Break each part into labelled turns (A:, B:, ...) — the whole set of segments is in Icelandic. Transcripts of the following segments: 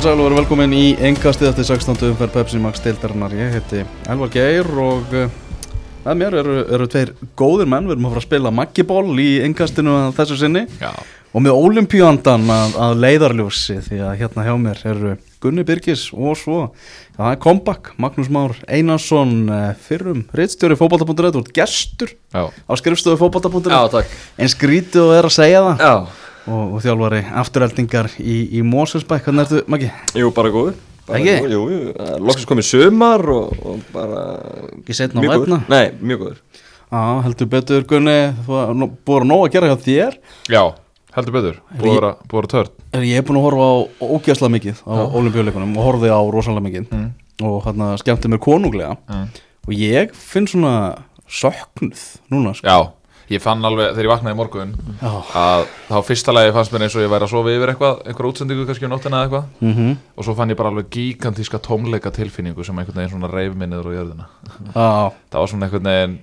A: Komið sæl og verið velkomin í engastið eftir 16. umferð Pepsi Max deildarinnar. Ég heiti Elvar Geir og uh, með mér eru, eru tveir góðir menn. Við erum að fara að spila Maggiból í engastinu þessu sinni.
B: Já,
A: og með olimpíandan að, að leiðarljósi því að hérna hjá mér eru Gunni Birgis og svo já, það er comeback, Magnús Már Einarsson uh, fyrrum reittstjóri fótbolta.net og gestur
B: já,
A: á fótbolta.net
C: takk.
A: En skrítið og er að segja það.
C: Já,
A: og, og þjálfari afturheldingar í, í Moselsbæk, hvernig ertu Maggi?
C: jú, bara góð jú, loksins komið sumar og, og bara
A: Ekki seinna á
C: mjög góður. Nei, mjög góður.
A: Já, heldur betur Gunni, þú búið að nóg að gera hjá þér.
B: Já, heldur betur. Búið að vera- törn.
A: Ég er búin að horfa á ógæslega mikið á olimpíuleikunum og horfði á rosalega mikið.
B: Mm.
A: og hann skemmti mér konunglega.
B: Mm.
A: og ég finn svona söknuð núna sko.
B: Já, ég fann alveg þegar ég vaknaði morgun
A: Já.
B: að þá fyrsta lagi fannst mér eins og ég væri að sofa yfir eitthvað einhver útsendingu kannski um nóttina eða eitthvað.
A: Mm
B: og svo fann ég bara alveg gigantíska tómleika tilfinningu sem einhvern veginn svona reyf minniður á jörðina.
A: Já,
B: það var svona einhvern veginn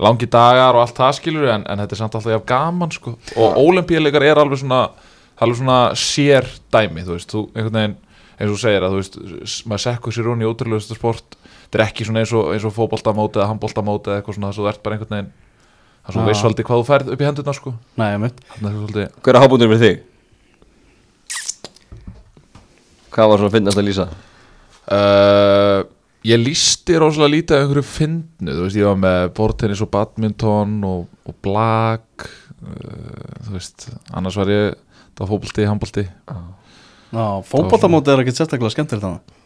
B: langi dagar og allt það skilur en, en þetta er samt alltaf gaman sko. Og ólimpíuleikar er alveg svona alveg svona sér dæmi þú veist, þú einhvern veginn eins og segir að þú veist, maður sekkur sér hún í ótrúlegustu sport. Þetta er ekki svona eins og, eins og fótboltamóti eða handboltamóti eða eitthvað svona þess að þú ert bara einhvern veginn er svo
A: Já.
B: veist svolítið hvað þú færð upp í hendurna sko
A: nei, ég
B: þannig að er svolítið
C: Hver er hábúndur fyrir þig? Hvað var svona finnast að lýsa?
B: Uh, ég lísti rosalega lítið af einhverju fyndnu, þú veist, ég var með bortennis og badminton og, og blag uh, þú veist annars var ég, það var fótbolti, handbolti
A: Já, fótboltamóti er ekkert sérstaklega skemmtilegt þannig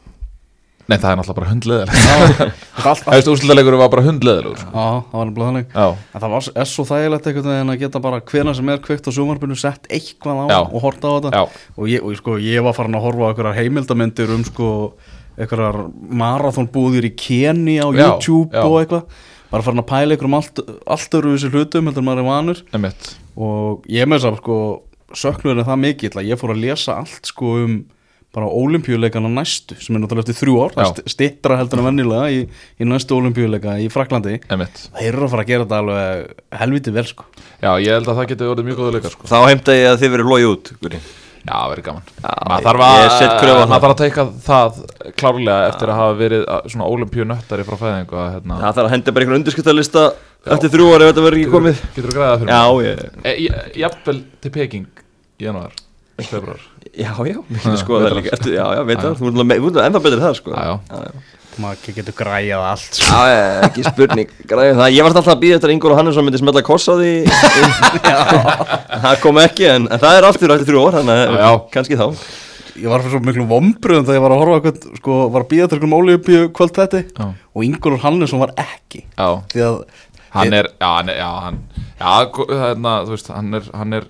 B: nei, það er náttúrulega bara hundleðileg það veist, úrslutalegur var bara hundleðilegur sko.
A: Já, það var nefnilega þannig. En það var, er svo þægilegt einhvern veginn að geta bara hvena sem er kveikt á sjónvarpinu sett eitthvað á
B: Já.
A: og horta á þetta. Og ég, og sko, ég var farin að horfa á einhverjar heimildamindir um sko, einhverjar marathonbúðir í Kenny á
B: Já,
A: YouTube og eitthvað. Bara farin að pæla einhverjum allt, allt öru þessi hlutum heldur maður er vanur.
B: Emitt
A: og ég með þess að sko, söknuður er það mikill að ég fór að lesa allt sko um bara olimpíuleikana næstu sem er náttúrulega eftir þrjú ár,
B: Já.
A: það stittra heldur en vennilega í, í næstu olimpíuleika í Fraklandi
B: emitt,
A: þeir eru að fara að gera þetta alveg helviti vel sko.
B: Já, ég held að það geti orðið mjög góða leikar sko.
C: Þá heimta ég að þið verið logið út Guri.
B: já, verið gaman.
C: Já,
B: maður þarf að,
C: það.
B: þarf að teika það klárlega eftir að hafa verið að- svona olimpíunöttari frá fæðingu að, hérna,
C: Það þarf að henda bara einhvern undirskriftalista Eftir þrjú ári ef þetta verður ekki komið
B: februar.
C: Já, já, við getum skoða það líka. Já, já, veit það, þú þú ert ennþá betur en það sko
B: Já, já.
A: maður getur græjað allt sko.
C: Já, já, ekki spurning. Græðum það, Ég var alltaf að býða eftir að Ingóla Hannesson myndi smelta koss á því. Það kom ekki, en, en það er aftur eftir þrjú ár Þannig að kannski þá.
A: Ég var fyrir svo miklu vombriðum þegar ég var að horfa á hvern, sko, var að býða til einhverjum ólíupíu kvöld þetta og Ingólfur Hannesson var ekki. Að
B: hann er já, hann er, já, hann, já, hérna, þú veist, hann er hann er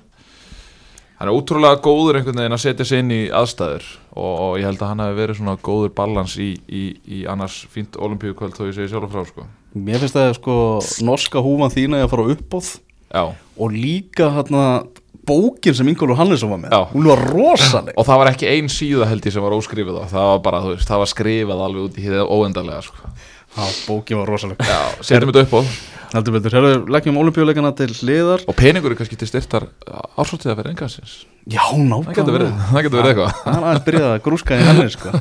B: hann er ótrúlega góður einhvern veginn að setja sig inn í aðstæður og, og ég held að hann hafi verið svona góður balans í, í, í annars fínt olimpíukvöld þó ég segi sjálf frá sko.
A: mér finnst það sko norska húfan þína að fara uppáð
B: já,
A: og líka hérna bókin sem Ingólfur Hannesson var með
B: Já.
A: hún var rosaleg
B: og það var ekki ein síða held ég sem var óskrifið á það var bara, þú veist, það var skrifað alveg út í hér óendarlega sko.
A: Já, bókin var rosaleg
B: já, setjum þetta upp á
A: heldur betur, herru, leggjum olimpíuleikana til hliðar.
B: Og peningur er kannski til styrtar ársóttiða fyrir engansins
A: já,
B: það getur verið,
A: nákvæmlega
B: það getur verið eitthvað.
A: Það er aðeins byrjað að grúska í henni sko.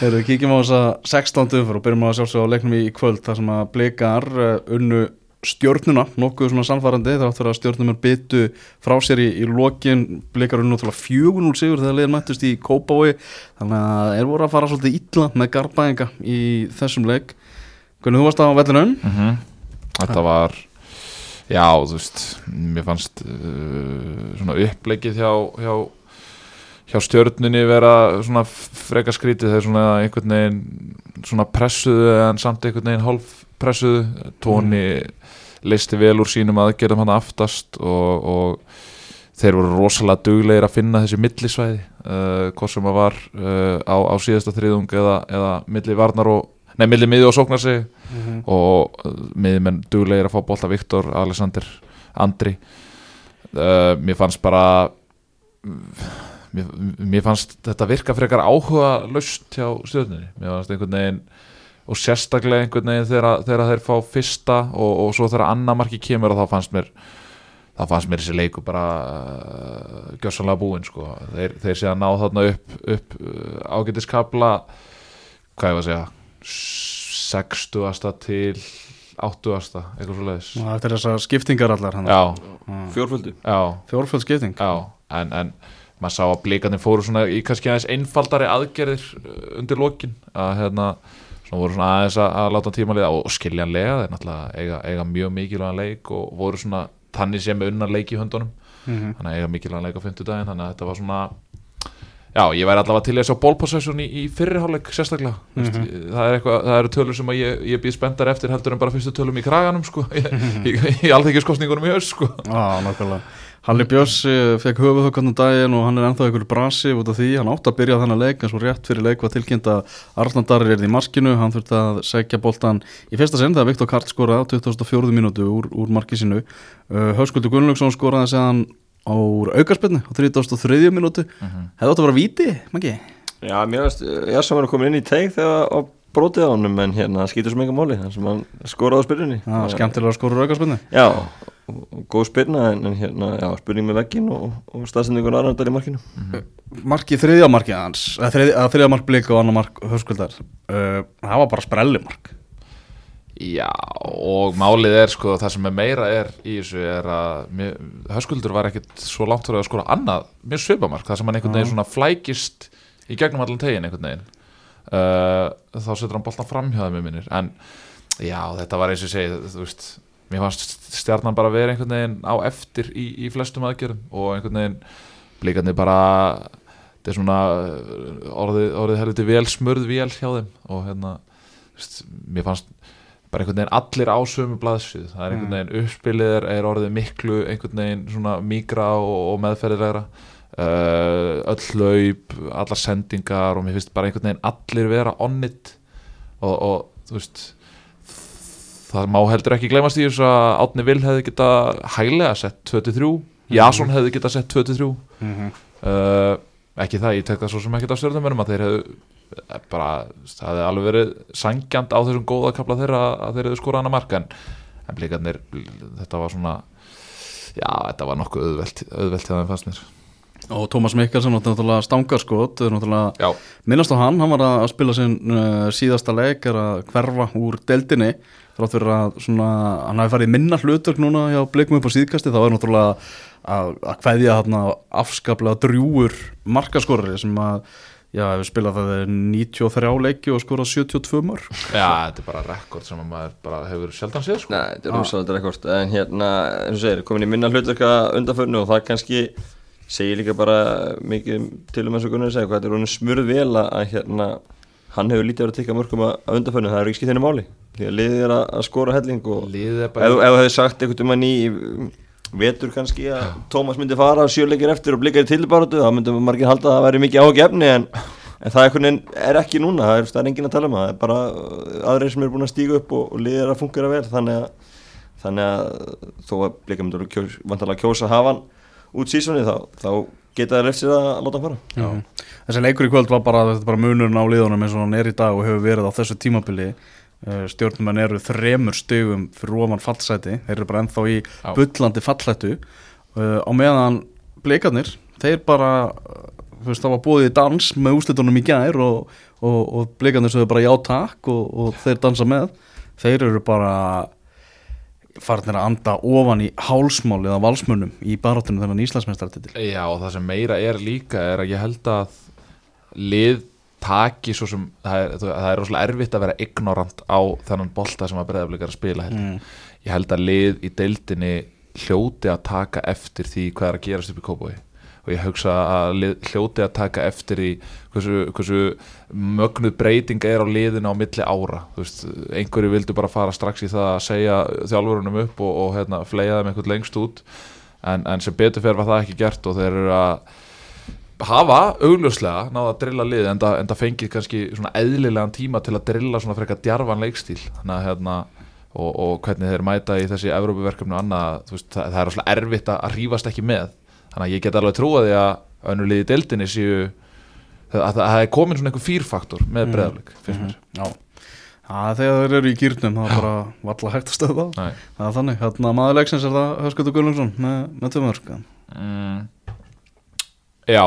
A: Við kíkjum á þessa 16. umfyrir og byrjum að sjálfsögja á leiknum í kvöld þar sem að blikar uh, unnu stjórnuna, nokkuð svona samfærandi þar áttur að stjórnum er byttu frá sér í, í lokin, blikar unnu náttúrulega 4-0 sigur þegar liðin mættust í Kópái þannig að er voru að fara svolítið illa með garbaðinga í þessum leik. Hvernig þú varst á vellinum?
B: mm Þetta var Já, þú veist Mér fannst uh, svona uppleikið hjá, hjá hjá stjörnunni vera svona freka skrítið. Þegar svona einhvern veginn svona pressuðu en samt einhvern veginn hálf pressuðu tóni leisti vel úr sínum aðgerðum hann aftast og, og þeir voru rosalega duglegir að finna þessi millisvæði uh, hvort sem að var uh, á, á síðasta þriðung eða, eða milli varnar og nei, milli miði og sóknar sig og uh, miðmenn duglegir að fá bolta Viktor, Alexander, Andri. Uh, mér fannst bara mér, mér fannst þetta virka frekar áhuga löst hjá stjórninni mér fannst einhvern veginn og sérstaklega einhvern veginn þegar, þegar þeir fá fyrsta og, og svo þegar annar marki kemur og þá fannst mér það fannst mér þessi leiku bara uh, gjössanlega búinn sko. þeir, þeir sé að ná þarna upp, upp uh, ágætiskabla hvað ég var að segja 60. til 80. eitthvað svo leiðis
A: Og Þetta er þessar skiptingar allar hann
B: já,
C: Fjórföldu
B: já,
A: Fjórfjöld skipting
B: já en, en maður sá að blíkarnir fóru svona í kannski aðeins einfaldari aðgerðir uh, undir lokin að hérna svona voru svona aðeins að, að láta tíma liða og, skiljanlega þeir náttúrulega eiga, eiga mjög mikilvægan leik og voru svona þannig sem unnar leik í höndunum
A: Mhm.
B: þannig að eiga mikilvægan leik á 50 daginn þannig að þetta var svona já, ég væri allavega til í að sjá bólpossession í, í fyrriháleik sérstaklega mm
A: Mhm.
B: það, er eitthvað, það eru tölur sem að ég, ég býð spenntar eftir heldur en bara fyrstu tölum í kraganum sko, í, í, í alþekkiskostningunum í haust sko.
A: Já, nákvæmlega Halli Björns uh, fekk höfuðhökkandum daginn og hann er ennþá ykkur brasi út af því, hann átti að byrja þennan leik en svo rétt fyrir leik var tilkynnt að Arland Darri er í markinu, hann þurfti að segja boltan í fyrsta sinn þegar Viktor Karl skoraði á 24. mínútu úr, úr marki sínu uh, Höskuldur Gunnlaugsson skoraði á aukarspilnu á 33. mínútu. Hefði átt að vera víti, mangi?
C: Já, mér veist, ég sem var að koma inn í teik þegar á brótið á honum en hérna skýtur sem enga máli þannig sem hann skoraði á spyrjunni
A: Já, skemmtilega að skora úr aukarspilnu
C: Já, og, góð spyrna en, en hérna, já, spurning með veggin og, og staðsendingun aðrandar í markinu.
A: Marki þriðja markið hans eða þriðja, mark blika og annar mark höskuldar uh, það var bara sprellimark
B: Já, og málið er sko það sem er meira er í þessu er að Höskuldur var ekkit svo langt fyrir að skora annað, mér svipamark það sem hann einhvern veginn svona flækist í gegnum allan tegin einhvern veginn. Uh, þá setur hann boltan framhjáðum með minnir, en já, þetta var eins og ég segi, þú veist mér fannst stjarnan bara vera einhvern veginn á eftir í, í flestum aðgjörum og einhvern veginn blíkandi bara þetta er svona uh, orðið, orðið helviti vel smurð vél hjá þeim og hérna, þú veist, mér fannst bara einhvern veginn allir á sömu blaðsvið það er einhvern veginn uppspilið er, orðið miklu einhvern veginn svona mígra og, og meðferðilegra. Uh, öll hlaup, allar sendingar og mér finnst bara einhvern veginn allir vera on it. Og, og þú veist það má heldur ekki glemast í þess að Átni Vil hefði geta hæglega sett 23, Jason hefði geta sett 23
A: mm -hmm.
B: uh, ekki það, ég tek það svo sem ekkert af stjórnumönum að þeir hefðu eh, bara, það hefði alveg verið sangjant á þessum góða kapla þeirra að þeir hefðu skorað hana marka en, en blíkarnir, þetta var svona já, þetta var nokkuð auðvelt auðvelt þeim fannst mér.
A: Og Tómas Mikkelsen átti náttúrulega stangarskot náttúrulega minnast á hann, hann var að spila sinn uh, síðasta leik er að hverfa úr deildinni þrátt fyrir að svona, hann hafi farið minna hlutverk núna hjá blikum upp á síðkasti þá er náttúrulega að, að kveðja hann afskaplega drjúur markaskorri sem að já, hefur spilað það er 93 leiki og skorað 72 mörg
B: já, þetta er bara rekord sem að maður bara hefur sjaldan séð sko.
C: Nei, þetta er rosalega rekord. En hérna, eins og segir, komin í minna hlutverka undanförnu og það kannski segir líka bara mikið til um eins og Gunnar segja hvað þetta er honum smurð vel að að, hérna, hann hefur lítið verið að tikka mörgum að að undanförnu, það er ekki skipt henni máli. Því að liðið er að, að skora helling og
B: liðið er
C: ef
B: bara
C: ef þú hefði sagt einhvern um að ný vetur kannski að Tómas myndi fara sjöleikir eftir og blikka í tilbaratu þá myndum margir halda að það væri mikið ágefni en, en það veginn er ekki núna það er, það er enginn að tala um það, það er bara aðrir sem eru búin að stíga upp og, og liðið er að fungera vel þannig að, þannig að þó að blikka myndur kjós, vantalega kjósa að hafa hann út sísoni þá, þá geta það refsið að láta hann fara
A: Já. Þessi leikur í kvöld var bara, er bara munurinn á liðunum eins og hann er í dag og hefur verið á þessu tímabili stjórnumenn eru þremur stegum fyrir ofan fallseti, þeir eru bara ennþá í
B: Já.
A: bullandi fallættu uh, á meðan bleikarnir þeir bara, uh, þú veist það var búið í dans með úslitunum í gær og, og, og bleikarnir sögðu bara já takk og, og þeir dansa með. Þeir eru bara farnir að anda ofan í hálsmálið af valsmönnum í barátunum þennan Íslandsmeistartitil
B: Já og það sem meira er líka er að ég held að lið taki svo sem það er, það er rosalega erfitt að vera ignorant á þennan bolta sem að breyðaflikar að spila held.
A: Mm.
B: ég held að lið í deildinni hljóti að taka eftir því hvað er að gerast upp í Kópói og ég hugsa að lið, hljóti að taka eftir í hversu, hversu mögnuð breyting er á liðinu á milli ára þú veist, einhverju vildu bara fara strax í það að segja þjálfurunum upp og, og hérna, fleiða þeim einhvern lengst út en, en sem betur fyrir var það ekki gert og þeir eru að hafa augljóslega náða að drilla lið en það, en það fengið kannski svona eðlilegan tíma til að drilla svona frekar djarfan leikstíl. Þannig að hérna og, og hvernig þeir mæta í þessi Evrópuverkefni og annað, þú veist, það, það er svona erfitt að, rífast ekki með, þannig að ég get alveg trúa því að í deildinni séu að, að það er komin svona einhver fýrfaktor með
A: Mm.
B: breðaflik, finnst mér.
A: Já, Já, þegar þeir eru í gýrnum það er bara valla hægt að stöða það er þannig, hérna maður leiksins er það Höskuldur Gullungsson með, með tömörk
B: mm. Já,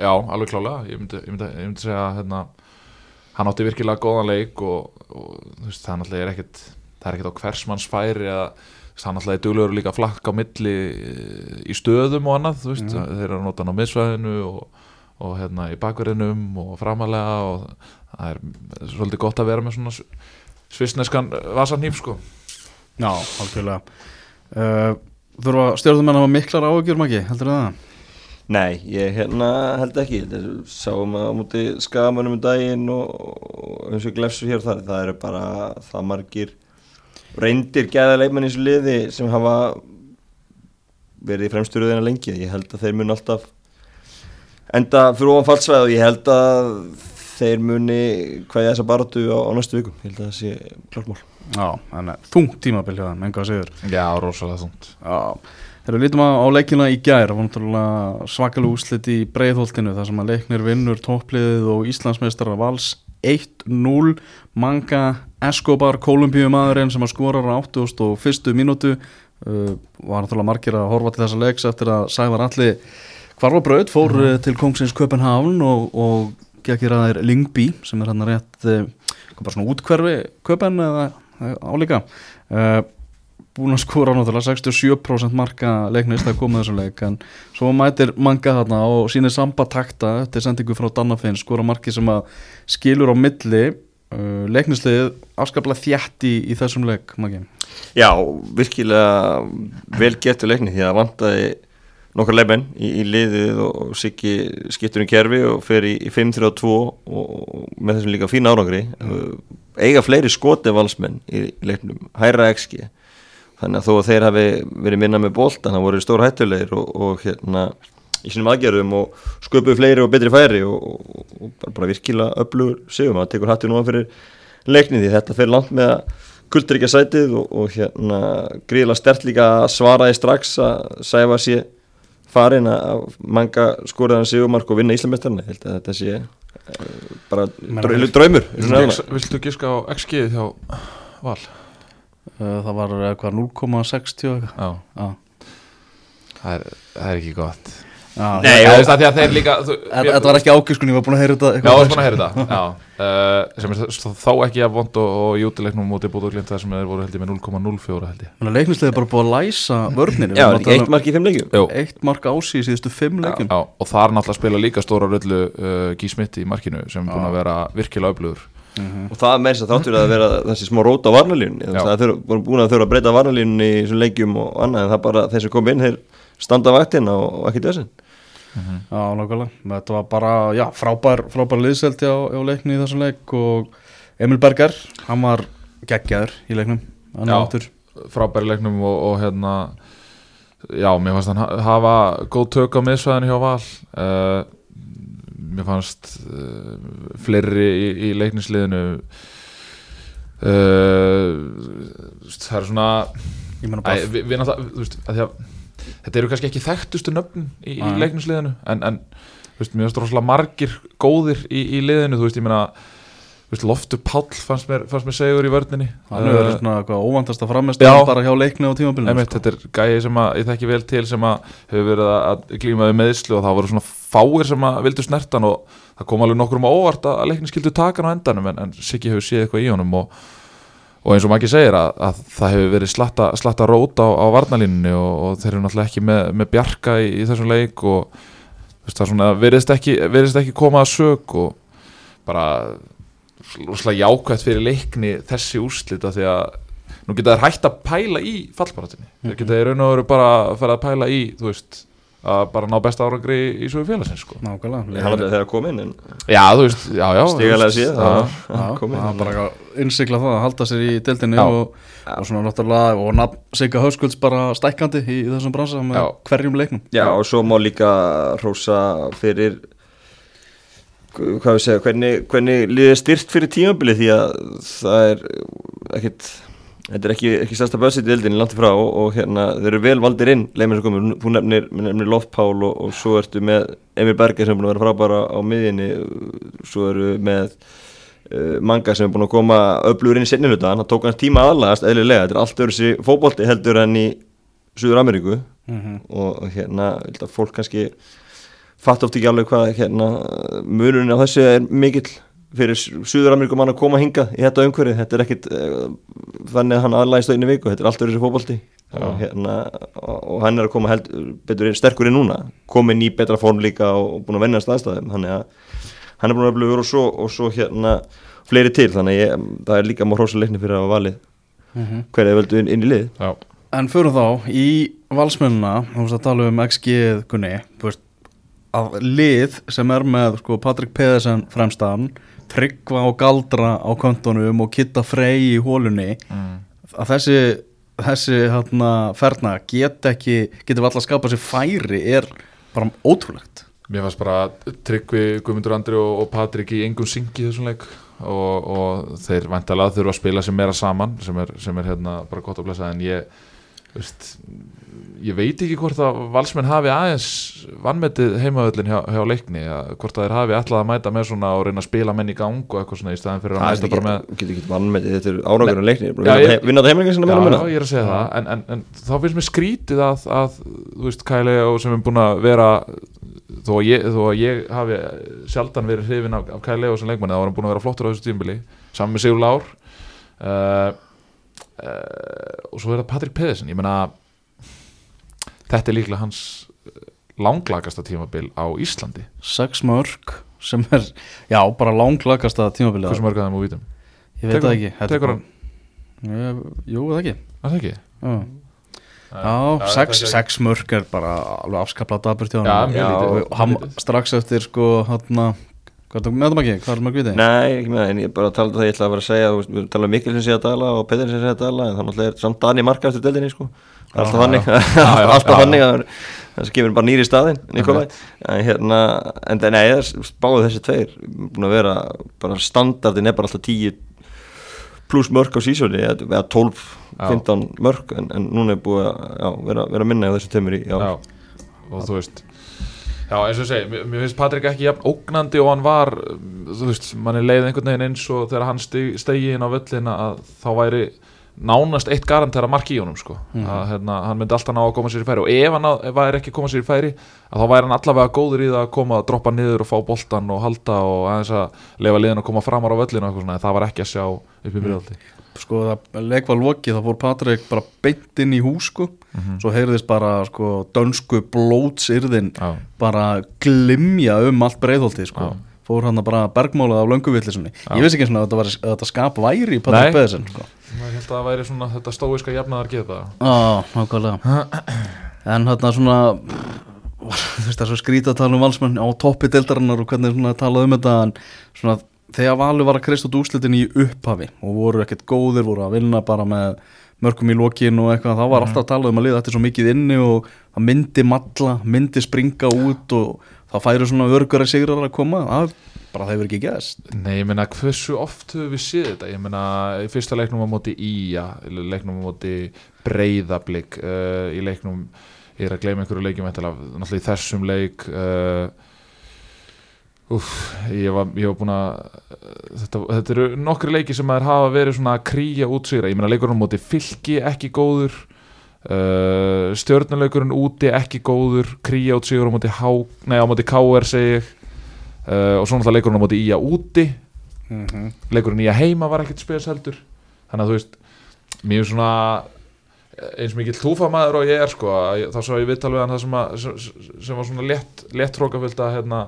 B: já, alveg klálega. Ég myndi, ég myndi, ég myndi segja að hérna, hann átti virkilega góðan leik og, og veist, það náttúrulega er ekkit það er ekkit á hversmanns færi að hann náttúrulega er duglegur líka að flakka á milli eh, í stöðum og annað veist, þeir eru að nota hann á miðsvæðinu og, og hérna í bakverðinum og framalega og það er svolítið gott að vera með svona svisneskan vasanýf sko.
A: Já, algjörlega. Uh, Þurfa stjórnum að hafa miklar áhugjur maki, heldur það?
C: Nei, ég hérna held ekki. Sáum að á múti skagamönnum um daginn og, og eins og glefsu hér og þar. Það eru bara það margir reyndir gæða leikmenn í þessu liði sem hafa verið í fremsturöðina lengi. Ég held að þeir muni alltaf enda fyrir ofan fallsvæð og ég held að þeir muni hvaðja þessa baráttu á, á næstu vikum. Ég held að það sé klármál
A: Já, þannig að þungt tímabil hjá þeim, enga að sigur
B: Já, rosalega þungt.
A: Já, þegar við lítum á, á leikina í gær. Það var náttúrulega svakalega úslit í breiðholtinu þar sem að leiknir vinnur toppliðið og Íslandsmeistara vals 1-0 Manga Escobar Kolumbíumadurinn sem að skorar á 81. mínútu uh, var náttúrulega margir að horfa til þessa leiks eftir að Sævar Alli hvarfa braut, fór mm. til Kongsins Köpenhavn og, og gekkir að þeir Lingby sem er hann rétt uh, bara svona útkverfi Köpen eða álíka uh, búin að skora náttúrulega 67% marka leiknist að koma þessum leik en svo mætir manga þarna og sínir samba takta eftir sendingu frá Dannafinn skora marki sem að skilur á milli uh, leiknisliðið afskaplega þjætt í, í þessum leik magi.
C: Já, virkilega vel getur leikni því að vantaði nokkar leifmenn í, í liðið og Siggi skiptur um kerfi og fer í, í 5-3-2 og, með þessum líka fína árangri mm. eiga fleiri skoti valsmenn í, í leiknum, hæra XG þannig að þó að þeir hafi verið minna með bóltan, það voru stór hættulegir og, og hérna í sínum aðgerðum og sköpuðu fleiri og betri færi og, og, og bara, bara virkilega öflugur sigum, það tekur hattu núna fyrir leikni því þetta fer langt með að kultur ekki að sætið og, og hérna gríðilega stert líka að svara því strax að sæfa sér farin að manga skoraðan sigumark og vinna Íslamestarna, ég held að þetta sé uh, bara drau, draumur
B: Viltu, giska á XG hjá Val?
A: Uh, það var eitthvað 0,60 eitthvað.
B: Já,
A: Já.
B: það er, það er ekki gott
A: Já,
C: Nei, og-
B: veist að því að þeir líka þú,
A: Þetta þetta var ekki ákjöskun, ég var búin að heyra þetta
B: Já, það er búin að heyra þetta Já, uh, sem er þ- þó ekki að vond og, og í útileiknum mútið búið og glimt það sem þeir voru held ég með 0,04 held ég.
A: Þannig að leiknisliðið er bara búið að læsa vörnir
C: Já, er eitt mark í fimm leikjum.
B: Jú,
A: Eitt mark ási í síðustu fimm leikum
B: já, og þar náttúrulega spila líka stóra röllu uh, Gí Smitt í markinu sem er búin að vera virkilega öflugur.
C: Og það með þess að þáttur að vera þessi smá rót á varnalínunni
B: Já.
C: það er voru búin að þurfa að breyta varnalínunni í þessum leikjum og annað en það bara þeir sem kom inn þeir standa vaktina og, og ekki þessin
A: Já, nákvæmlega, þetta var bara, já, frábær, frábær liðselt hjá, hjá leikni í þessum leik og Emil Berger, hann var geggjaður í leiknum,
B: Já.
A: áttur
B: frábæri leiknum og, og hérna já, mér fannst hann ha- hafa góð tök á miðsvæðinu hjá Val. Uh, mér fannst uh, fleiri í, í leiknisliðinu uh, það er svona Æ, við, við náttúrulega, þú veist, að því að þetta eru kannski ekki þekktustu nöfn í, í
A: Nei.
B: leiknisliðinu en, en veist, mér finnst rosalega margir góðir í, í liðinu, þú veist, ég meina Loftur Páll fannst mér, mér segur í vörninni
A: hann hefur verið svona eitthvað óvandast að framist
B: Já.
A: bara hjá leikni á tímabilinu
B: Einmitt, þetta er gæði sem að, ég þekki vel til sem að hefur verið að glíma við meðslu og það voru svona fáir sem að vildu snertan og það kom alveg nokkur um óvart að leikni skildu taka hann á endanum en, en Siggi hefur séð eitthvað í honum og, og eins og maður ekki segir að, að það hefur verið slatta, slatta rót á, á varnalínunni og, og þeir eru náttúrulega ekki með, með bjarka í, í þessum leik og veist, það svona veriðist ekki, ekki koma að sög og bara rosalega jákvæmt fyrir leikni þessi úrslita því að nú geta þær hægt að pæla í fallbaratinni þeir geta í raun og veru bara að fara að pæla í þú veist, að bara ná besta árangri í svo félagsins sko.
A: nákvæmlega
C: það
A: Leiknir-
C: þegar að koma inn en
B: já, þú veist, já, já veist,
C: síðan það
A: það var bara eitthvað innsikla það að halda sér í deildinni
B: Já.
A: og, og svona náttúrulega og nafn Sigga Hauskulds bara stækkandi í, í þessum bransa með
B: Já.
A: hverjum leiknum
C: Já, og svo má líka rósa fyrir hvað við segja, hvernig, hvernig liðið er styrt fyrir tímabili því að það er ekkit þetta er ekki, ekki stærsta börsið í deildinni langt í frá og, og hérna, þeir eru vel valdir inn leið með svo komur, þú nefnir, nefnir Loftpál og, og svo ertu með Emil Berger sem er búin að vera frábæra á miðinni svo eru með uh, manga sem er búin að koma öflugur inn í sinni hluta. Hann tók hans tíma aðlagast eðlilega, þetta er allt öðru sér fótbolti heldur enn í Suður Ameríku og og hérna, fólk kannski fatt oft ekki alveg hvað hérna, munurinn á þessu er mikill fyrir Suður Ameríkum að koma hingað í þetta umhverfið, þetta er ekkit uh, þannig að hann aðlægist á einu viku, þetta er allt öðru sér fótbolti. Og, hérna, og, og hann er að koma held, betur sterkur inn núna. Komin í betra form líka og, og búin að vennast aðstæðum. Þannig að hann er búin að öflugur og svo, og svo hérna fleiri til, þannig að ég, það er líka mór hrósuleikni fyrir að valið hverja þið völdu inn, inn í lið.
B: Já,
A: En fyrir þá, í valsmennina, þú veist að tala um XG Gunni, þú veist að lið sem er með sko, Patrik Pedersen fremstan Tryggva og Galdra á kontonum og Kitta Frey í hólunni
B: mm.
A: að þessi þessi hérna ferna get ekki getur við alltaf að skapa sér færi er bara ótrúlegt.
B: Mér fannst bara Tryggvi, Guðmundur Andri og, og Patrik í engum syngi þessum leik. Og, og þeir vantalega þurfa að spila sem meira saman sem er, sem er hérna bara gott að blessa. En ég veist, ég veit ekki hvort að valsmenn hafi aðeins vannmetið heimavöllin hjá, hjá leikni að, hvort að þeir hafi ætlað að mæta með svona og reyna að spila menn í gang og eitthvað svona í staðin fyrir að
C: það
B: mæta bara með
C: er ekki vann með þetta er en leikni
B: Já, ég-
C: vinna það heimleika sinna
B: Já,
C: meira
B: já, ég er að segja það en, en, en þá finnst mér skrítið að, að þú veist, Kæli og sem er búin að vera þó að ég, þó að ég hafi sjaldan verið hrifin af, af Kæli og sem leikmanni þá var þetta er líklega hans langlagasta tímabil á Íslandi.
A: Sex mörg sem er, já, bara langlagasta tímabilið
B: hversu mörg að þeim úr vítum
A: ég veit það ekki. Er
B: tekur
A: bara- Ég- jú, það ekki?
B: Er það ekki?
A: já, já sex, sex mörg er bara alveg afskaplega daburt hjá
B: Já,
A: hann
C: Já,
A: og hann strax eftir sko hann hvað tók með það ekki, hvað er mörg viti?
C: Nei, ekki með það, en ég bara talaði um það ég ætla að vera að segja, við talaðum Mikkel sem sé að dala og Petur sem sé að dala, en það náttúrulega er samt Dani marka eftir deldinni, sko. Það er alltaf
B: já,
C: alltaf að það kemur bara nýri í staðinn, Nikolai. En hérna, en það- nei, er báðu þessi tveir, búin að vera bara standardin er bara alltaf 10 pluss mörg á sísóni eða 12,
B: Já.
C: 15 mörg en, en núna er búið að já, vera, vera minna á þessu tömur í, já,
B: já, og þú veist já eins og ég segi, mér, finnst Patrik ekki jafn ógnandi og hann var þú veist, manni leið einhvern veginn eins og þegar hann steg, stegi inn á völlina að þá væri nánast eitt garantera mark í honum sko. að hérna, hann myndi alltaf ná að koma sér í færi. Og ef hann væri ekki að koma sér í færi að þá væri hann allavega góður í það að koma að droppa niður og fá boltan og halda og aðeins að lefa liðin og koma framar á völlinu en það var ekki að sjá upp í byrjaldi
A: sko það leik var lokið þá fór Patrik bara beint inn í hús sko. Svo heyrðist bara sko dönsku blótsyrðin
B: Já.
A: bara glimja um allt breiðholti sko.
B: Já.
A: fór hann bara bergmálað af lönguvillisunni ég vissi ekki eins og að þetta, að skap væri í. Patrik Pedersen sko
B: ég held að það væri svona þetta stóiska jafnaðar geta
A: Já, nákvæmlega. En hérna svona þú veist það er svo skrítið að tala um valsmenn á toppi deildarinnar og hvernig svona talað um þetta en svona þegar Valur var að kreist út úslitin í upphafi og voru ekkert góðir, voru að vinna bara með mörgum í lokin og eitthvað þá var alltaf að tala um að liða þetta er svo mikið inni og það myndi matla, myndi springa út og þá færi svona örgur að sigrar að koma, það bara það hefur ekki gæst
B: Nei, ég meina, hversu oft höfum við séð þetta? Ég meina, í fyrsta leiknum á móti Ía, í leiknum á móti Breiðablík, uh, í leiknum, ég er að gleyma einhverju leikjum, náttúrulega í þessum leik, uh, Úf, ég var, var búin að þetta, þetta eru nokkri leiki sem maður hafa verið svona að krýja út sigra ég meina leikurinn á móti fylki ekki góður uh, stjörnuleikurinn úti ekki góður krýja út sigur á móti, Há, nei, á móti KR segi ég. Uh, og svo náttúrulega leikurinn á móti Ía úti.
A: Mm -hmm.
B: leikurinn Ía heima var ekkert spes heldur. Þannig að þú veist mjög svona eins mikill túfamaður og ég er sko þá svo ég viðtal við hann það sem, að, sem, var svona létt trókafullt að hérna,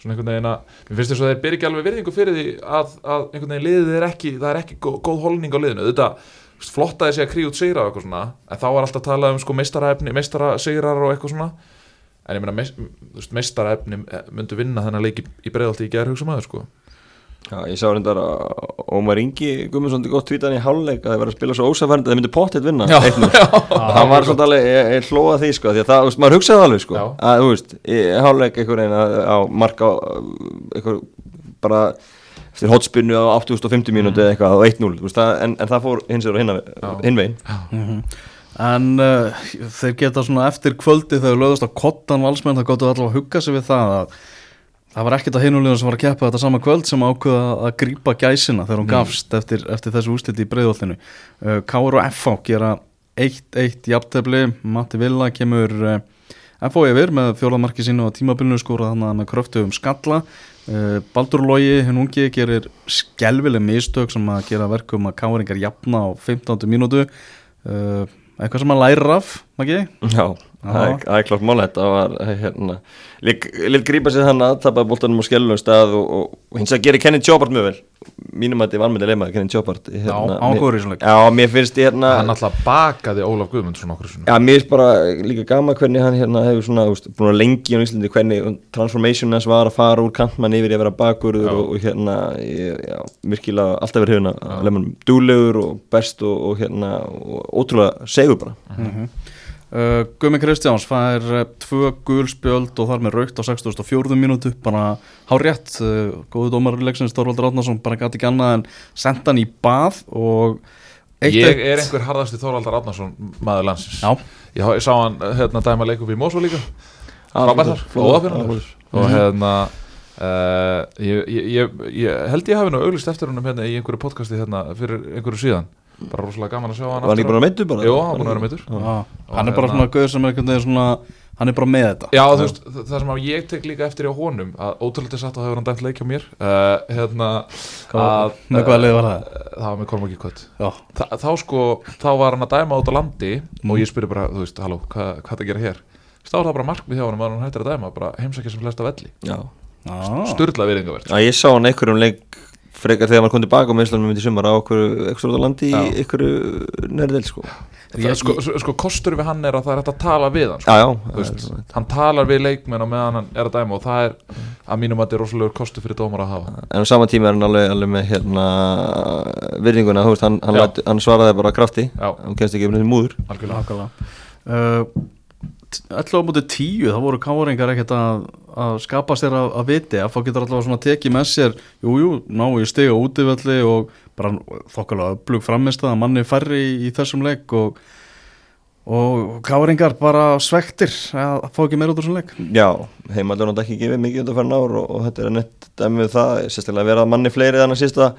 B: svona einhvern veginn að mér finnst þess að þeir byrja ekki alveg virðingu fyrir því að, að einhvern veginn liðið er ekki það er ekki góð, góð holning á liðinu. Þetta flott að þessi að kríu út sigra og eitthvað svona en þá var alltaf að tala um sko meistaraefni meistarasigrar og eitthvað svona. En ég meina meistaraefni myndu vinna þennan leik í, breiðalti í gerð hugsa maður sko.
C: Já, ég sá reyndar að Ómar Ingi Gummarsson til gott tvítan í hálfleik að það var að spila svo ósafærandi að það myndi pottitt vinna
B: Já,
C: 1-0. það var svona alveg, ég, ég hlóða því sko, því að það, maður hugsaði alveg sko
B: Já.
C: að, þú veist, í hálfleik einhver einn á marka einhver bara eftir hotspinnu á 8050 mínúti eða eitthvað á 1-0, þú veist, það, en, en það fór hins vegar
B: Já.
C: hinn veginn
A: En uh, þeir geta svona eftir kvöldi þegar lögðast á kottan valsmenn það gott að allavega hugga sig við það að Það var ekkert að heinulegun sem var að keppa þetta sama kvöld sem ákveða að grípa gæsina þegar hún gafst eftir, eftir þessu úsliti í breiðvöldinu. Uh, Káur og FH gera 1-1 jafntefli, Matti Villa kemur uh, FH yfir með fjólaðmarki sínu á tímabilinu skóra þannig með kröftu um skalla. Uh, Baldur Lógi, henn ungi, gerir skelvileg mistök sem að gera verkum að Káuringar jafna á 15. mínútu. Uh, eitthvað sem að læra af, ekki?
C: Já, það er, það er klart mál þetta var hérna, lík grípa sér þannig að tapa bóltanum á skellunum stað og, og, og hins að gera Kenny Chopard mjög vel. Mínum að þetta er vanmyndið leima Kenny Chopard
A: Já, ágóður í svona leik.
C: Já, mér finnst ég hérna
B: Hann alltaf bakaði Ólaf Guðmundsson okkur svona
C: Já, mér finnst bara líka gama hvernig hann hérna hefur svona, veist, búin að lengi á Íslandi hvernig transformation hans var að fara úr kantmann yfir í að vera bakurður og, og hérna, ég- já, virkilega alltaf verið hefuna að lemur dúlegur og best og, og hérna, og ótrúlega segur bara
A: Uh, Gumi Kristjáns fær uh, tvö gulspjöld og þar með raukt á 64. mínútu bara hár rétt uh, góðu dómar leiksins Þorvaldur Átnarsson bara gæti ekki annað en senda hann í bað og eitt
B: Ég
A: eitt-
B: er einhver harðasti Þorvaldar Árnason maður landsins
A: Já.
B: Ég, há- ég sá hann hérna dæma leik upp í Mósó líka óaðfinnanlegur. Og hérna uh, ég, ég, ég, ég held ég hafi nú auglist eftir húnum hérna í einhverju podcasti hérna fyrir einhverju síðan Bara rosalega gaman að sjá hann
C: Var hann ekki bara meittu bara?
B: Jú, hann var vera meittur
A: Já, hann er bara
B: hérna-
A: svona gauður sem er einhvern veginn svona hann er bara með þetta.
B: Já, þú veist, það það sem að ég tek líka eftir í honum að ótrúlega satt að hefur hann dæmt leik hjá mér uh, hérna
A: Hvað- með hvaða lið var það?
B: Það var með Kormáki Þa, þá sko, þá var hann að dæma út á landi og ég spyrir bara, þú veist, halló, hvað, hvað er að gera hér? Var það bara markmið hjá hann að hann hættir að dæma, bara heimsækja sem flesta velli.
C: Já,
A: já.
B: Sturla virðingavert
C: Já, ég sá hann einhverjum leik frekar þegar maður kom tilbaka á meðslanum myndi sumar á okkur ekstra út á landi
B: Já.
C: í einhverju nærðel sko.
B: Það, sko, sko, sko, kostur við hann er að það er hægt að tala við hann sko.
C: Já, já, er-
B: hann talar við leikmenn á meðan hann er að dæma og það er að mínum að þetta er rosalegur kostur fyrir dómar að hafa.
C: En á sama tíma er hann alveg, alveg með hérna virðinguna, hann, hann, hann svaraði bara krafti,
B: Já,
C: hann kemst ekki um þessi múður.
B: Algjörlega.
A: Uh, 11 á mútið 10 þá voru káringar ekkert að, að skapa sér að, að viti. Að fá getur allavega svona tekið með sér jújú, jú, ná í stiga útivelli og bara þokkalega upplug framist að manni færri í, í þessum leik og, og káringar bara svektir að fá ekki meira út úr þessum leik.
C: Já, heimaldur hann ekki gefið mikið undan færn ár og, og þetta er nett dæmi við það, sérstaklega að vera manni fleiri þannig að sísta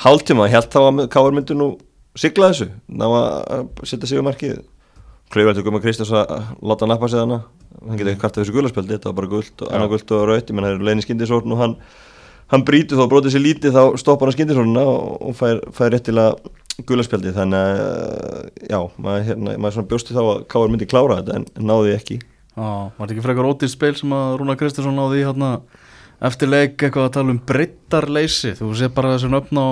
C: hálftíma, ég held þá að Káur myndi nú sigla þessu, ná að setja sig um markið Klauvært og Guma Kristjáns að láta hann appa sig hana hann getur ekki kvartað þessu gularspjaldi, þetta var bara gult og annað gult og raut, menn það er leini skindisórn og hann, hann brýtur þá brótið sér lítið þá stoppar hann skindisórnuna og, fær, fær réttilega gularspjaldi þannig að já, maður, hérna, maður svona bjósti þá að Káur myndi klára þetta en náði ekki.
A: Já, var þetta ekki frekar ódýr spil sem að Rúna Kristinsson náði í hérna eftir leik eitthvað að tala um breyttarleysi þú sé bara þessu nöfn á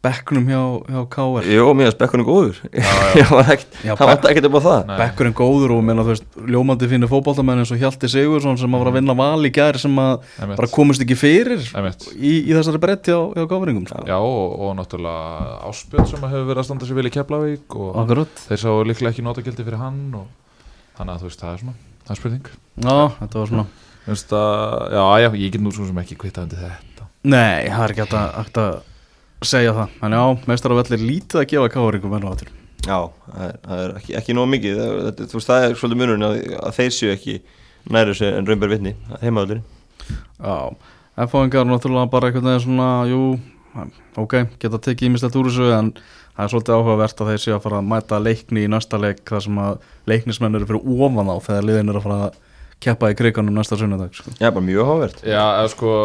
A: bekknum hjá, hjá KR
C: Jó, mér finnst bekkunum góður.
A: Já,
C: hann vant ekkert upp á það.
B: Nei.
A: bekkurinn góður og meina þú veist ljómandi fínir fótballtamenn eins og Hjalti Sigursson sem að var að vinna val í gær sem að bara komist ekki fyrir í, í þessari bretti á, hjá gáfringum sko.
B: Já, og, og náttúrulega Áspjörn sem hefur verið að standa sér vel í Keflavík og
A: Akkurat.
B: þeir sá líklega ekki notagildi fyrir hann og þannig að þú veist, það er svona það er spurning.
A: Já, þetta var svona.
B: Þú veist að, já, já, ég get nú svo sem ekki kvittað undir þetta.
A: Nei, það er ekki hægt að segja það. En já, meistar af vellir lítið að gefa gáfringum enn á þetta
C: Já, það er, ekki, ekki nóg mikið. Það, Þú veist, það er svolítið munurinn að, að þeir séu ekki næri þessu en raunber vitni heimaðurinn
A: Já, F-fáingar náttúrulega bara einhvern veginn svona, jú, ok, geta tekið ímislegt úr þessu en það er svolítið áhugavert að þeir séu að fara að mæta leikni í næsta leik þar sem að leiknismenn eru fyrir ofan á þegar liðin eru að fara að keppa í kriganum næsta sunnudag sko.
C: Já, bara mjög hávert
B: Já, eða sko,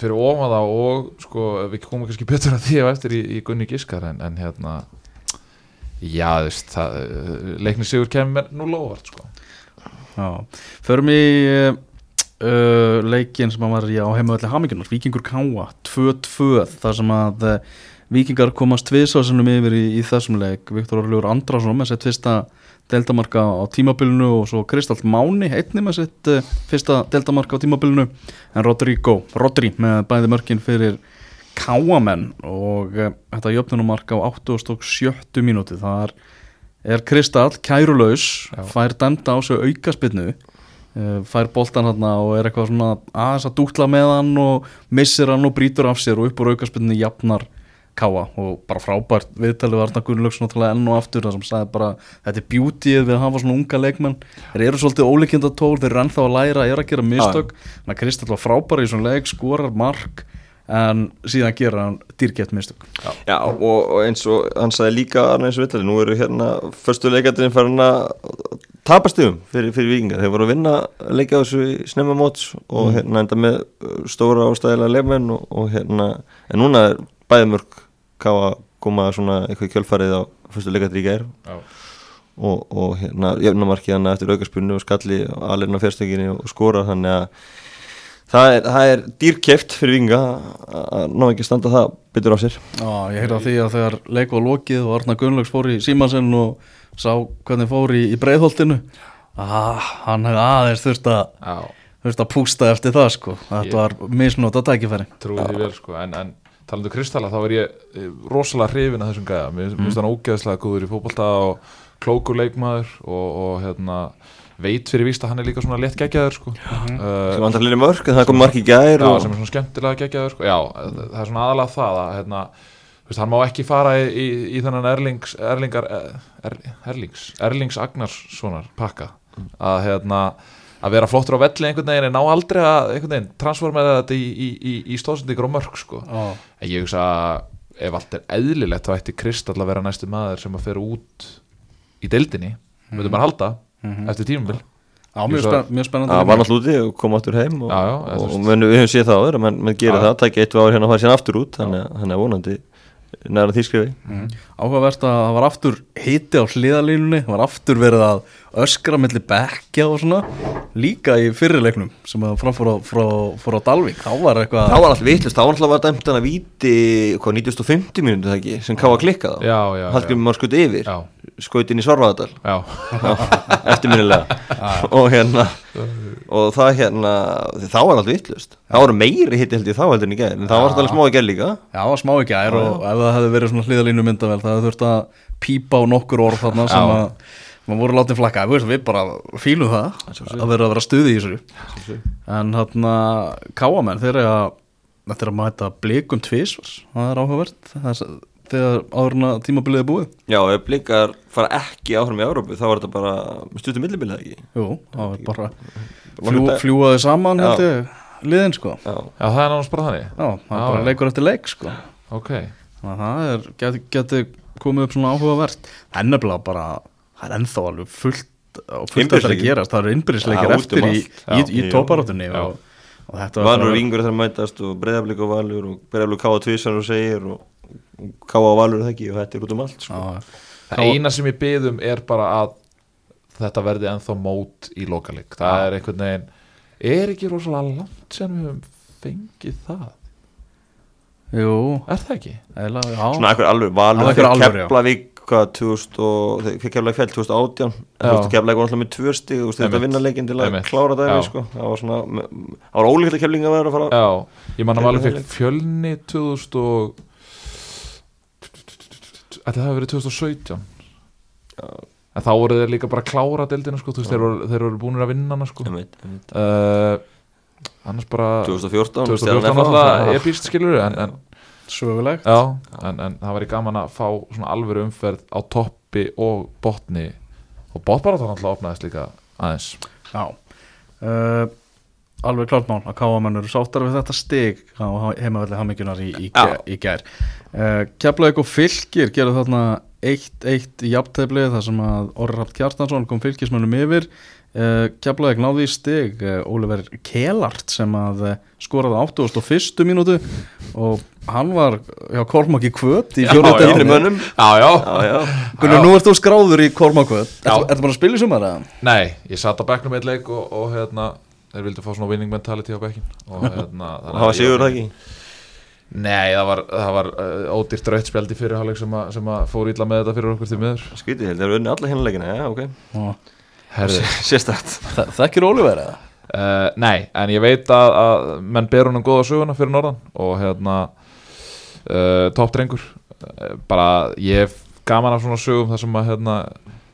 B: fyrir ofan þá og sko, við komum kannski betur að því á eftir í, í Gunni Giskar en, en hérna já, þú veist, það leikni sigur kemur mér nú lofart sko.
A: Já, förum í uh, uh, leikin sem að var í á heimavalli Hamingjunar, Víkingur Káa 2-2, þar sem að uh, Víkingar komast tviðsásunum yfir í, í þessum leik, Viktor Orljóður Andrason með sitt fyrsta deltamarka á tímabilinu og svo Kristall Máni einni með sitt uh, fyrsta deltamarka á tímabilinu en Rodrigo, Rodri með bæði mörkin fyrir Káamenn og uh, þetta jöfnunumarka á 87. mínúti, það er Kristall kærulaus fær dæmda á sig aukaspinnu fær boltan hann og er eitthvað svona aðeins að dútla með hann og missir hann og brýtur af sér og upp úr aukaspinnu jafnar Káa og bara frábært viðtalið var Arna Gunnlaugs náttúrulega enn og aftur það sem sagði bara þetta er beautyið við að hafa svona unga leikmenn. Þeir eru svolítið ólíkindatól, þeir eru ennþá að læra eru að gera mistök, þannig að Kristall var frábær í svona leik, skorar mark en síðan gera hann dýrgett mistök.
C: Já, og, og eins og hann sagði líka Arna eins og vitali, nú eru hérna förstu leikandurinn farin að tapa stigum fyrir, fyrir vikingar, þeir voru að vinna leika þessu snemma móts og hérna enda með stóra og stæðilega leikmenn og, og hérna, en núna er bæði mörg káa koma svona eitthvað kjölfarið á fyrstu gær.
B: Já.
C: og, og hérna jöfnumarkið hann eftir aukarspunni og skalli alirinn á fyrstökinni og skora þannig að það er, það er dýrkeft fyrir vikinga að- að ná ekki að standa það betur á sér.
A: Já, ég heyrði á því að þegar leik var lokið og Arna Gunnlaugs fór í Símansen og sá hvernig fór í, í breiðholtinu ah, hann hefði aðeins þurft að
B: Já,
A: þurft að pústa eftir það sko. Þetta
B: Ég-
A: var misnóta tækifæri.
B: trúið því vel sko en, en talandu Kristalla þá er ég eh, rosalega hrifin að þessum gæða mér finnst hann ógeðslega góður í fótbolta og klókur leikmaður og, og hérna veit fyrir víst að hann er líka svona létt geggjaður sko.
C: Sem
B: uh,
C: vantar lili mörg en það kom mark í gær
B: já,
C: og
B: sem er svona skemmtilega geggjaður sko. Já, það er svona aðalega það að hérna þú veist, hann má ekki fara í, í, í þennan Erlings Erlingar er, Erlings, Erlings Agnarssonar pakka að hérna að vera flottur á velli einhvern veginn en ná aldrei að einhvern veginn transformera þetta í, í, í, í stóðsendingur og mörg sko.
A: Já,
B: En ég hugsa að ef allt er eðlilegt þá ætti Kristall að vera næstu maður sem að fer út í deildinni. Mm. veitum maður halda eftir
A: Já, mjög,
B: Ég svo-
A: spenn, mjög spennandi
C: það var náttúrulega úti og kom aftur heim og,
B: Já, já,
C: og, og menn, við höfum séð það áður menn, menn gera
B: Já.
C: það, takk eitt ár hérna og fara síðan aftur út þannig að er vonandi næra því skrifi.
A: Áhugavert að það var aftur hiti á hliðalínunni það var aftur verið að öskra milli bekkja og svona líka í fyrirleiknum sem að framfór á, frá, fór á Dalvík þá var eitthvað
C: þá var allt vitlust, þá var alltaf var dæmt hann að víti hvað 9050 mínúti það ekki sem káða klikkað á.
B: Já, já,
C: Hallgrimur maður skuti yfir,
B: Já,
C: skuti inn í Svarfaðardal.
B: Já,
C: eftirminnilega. Og hérna og það hérna, þá var allt vitlust þá voru meiri hitti held ég þá heldur en í gær en það var alltaf smá í gær líka.
A: Já, það var smá í gær og ef það hefði verið svona hliðalínu myndavel það hefði þurft að pípa á nokkur orð þarna sem að maður voru látið flakka. Við, við bara fílum það. Að vera að vera stuði í þessu. En káamenn þeir eru að þetta er að mæta blikum tvísvars það er áhugavert. Það er, þegar áðurna tímabilið er búið.
C: Já, ef blikar fara ekki áfram í Európu þá var þetta bara stuttum millibilið ekki?
A: Jú, það var bara
C: dag.
A: fljúaði saman
C: Já.
A: held ég liðin sko.
C: Já,
B: já, það er náttúrulega bara þannig.
A: Já, það er
B: Já,
A: bara
B: já.
A: leikur eftir leik sko.
B: Ok,
A: Þannig að það er, geti komið upp svona áhugavert. Það er nefnilega bara, það er ennþá alveg fullt og fullt að það að
C: Innbyrðisleikir.
A: gerast. Það eru
C: út um
A: eftir í, í, í, tóparátunni og, og þetta var
C: Valur Vingur þar mætast og Breiðablík og Valur og Breiðablík Káa Tvísar og segir og Káa og Valur það ekki og þetta er út um allt sko.
A: Já,
B: það eina sem ég byðum er bara að þetta verði ennþá mót í lokaleg það er einhvern veginn er ekki rosalega langt sem við höfum fengið það?
A: Jú,
B: er það ekki?
A: já.
C: Svona eitthvað alveg Valur
A: einhver já.
C: Hvað 2000 og þeir Keflavík fell 2018 en
B: Já.
C: þú var alltaf með tvö stig þú þetta
B: Einmitt.
C: vinna leikinn til að klára
B: Já.
C: það sko. það var svona það var að Keflinga að vera að fara
B: Já, ég man að
C: Keflavík.
B: fekk fjölni 2000 og Ætli það hafi verið 2017 En þá voru þeir líka bara að klára deildina sko, þú veist, þeir voru, þeir voru búinir að vinna hana sko.
C: Einmitt, einmitt.
B: uh, Annars bara
C: 2014
B: 2014
C: Stjarnan FH.
B: alltaf epíst skilur en, en,
A: Sögulegt.
B: Já, en, en það væri gaman að fá svona alvöru umferð á toppi og botni. Og botbaráttan alltaf opnaðist líka aðeins.
A: Já. Uh, Alveg klart mál að káamenn eru sáttar við þetta stig. Á heimavelli hammingjunar í, í, í gær. Uh, Keflavík og Fylkir gerðu þarna 1-1 í jafntefli þar sem að Orri Rapt Kjartansson kom fylkismönnum yfir Keflavík náði í stig Óliver Kelart sem að uh, skoraði á 81. mínútu og hann var hjá Kormáki Kvöt í
B: Já,
A: fjóru
B: já.
C: Innri
A: deildinni
C: mönnum
B: Já, já,
C: Já, já
A: Gunnar, nú ert þú skráður í Kormáki Kvöt. Ertu ertu bara að spila í sumar eða?
B: Nei, ég satt á bekknum eitt leik og, og hérna, þeir vildu fá svona winning mentality á bekkin og hérna
C: og það var sigur það ekki
B: Nei, það var, það var uh, ódýrt rautt spjaldi fyrir hálfleik sem, að- sem að fór illa með þetta fyrir okkur til miður
C: skrítið held, það er unni alla hérna leikina já, ok sérstætt
A: Þa- Þekkir Óliver eða?
B: Uh, nei, en ég veit að, að menn ber honum góða söguna fyrir norðan og hérna uh, toppdrengur uh, bara ég hef gaman af svona sögum þar sem að hérna,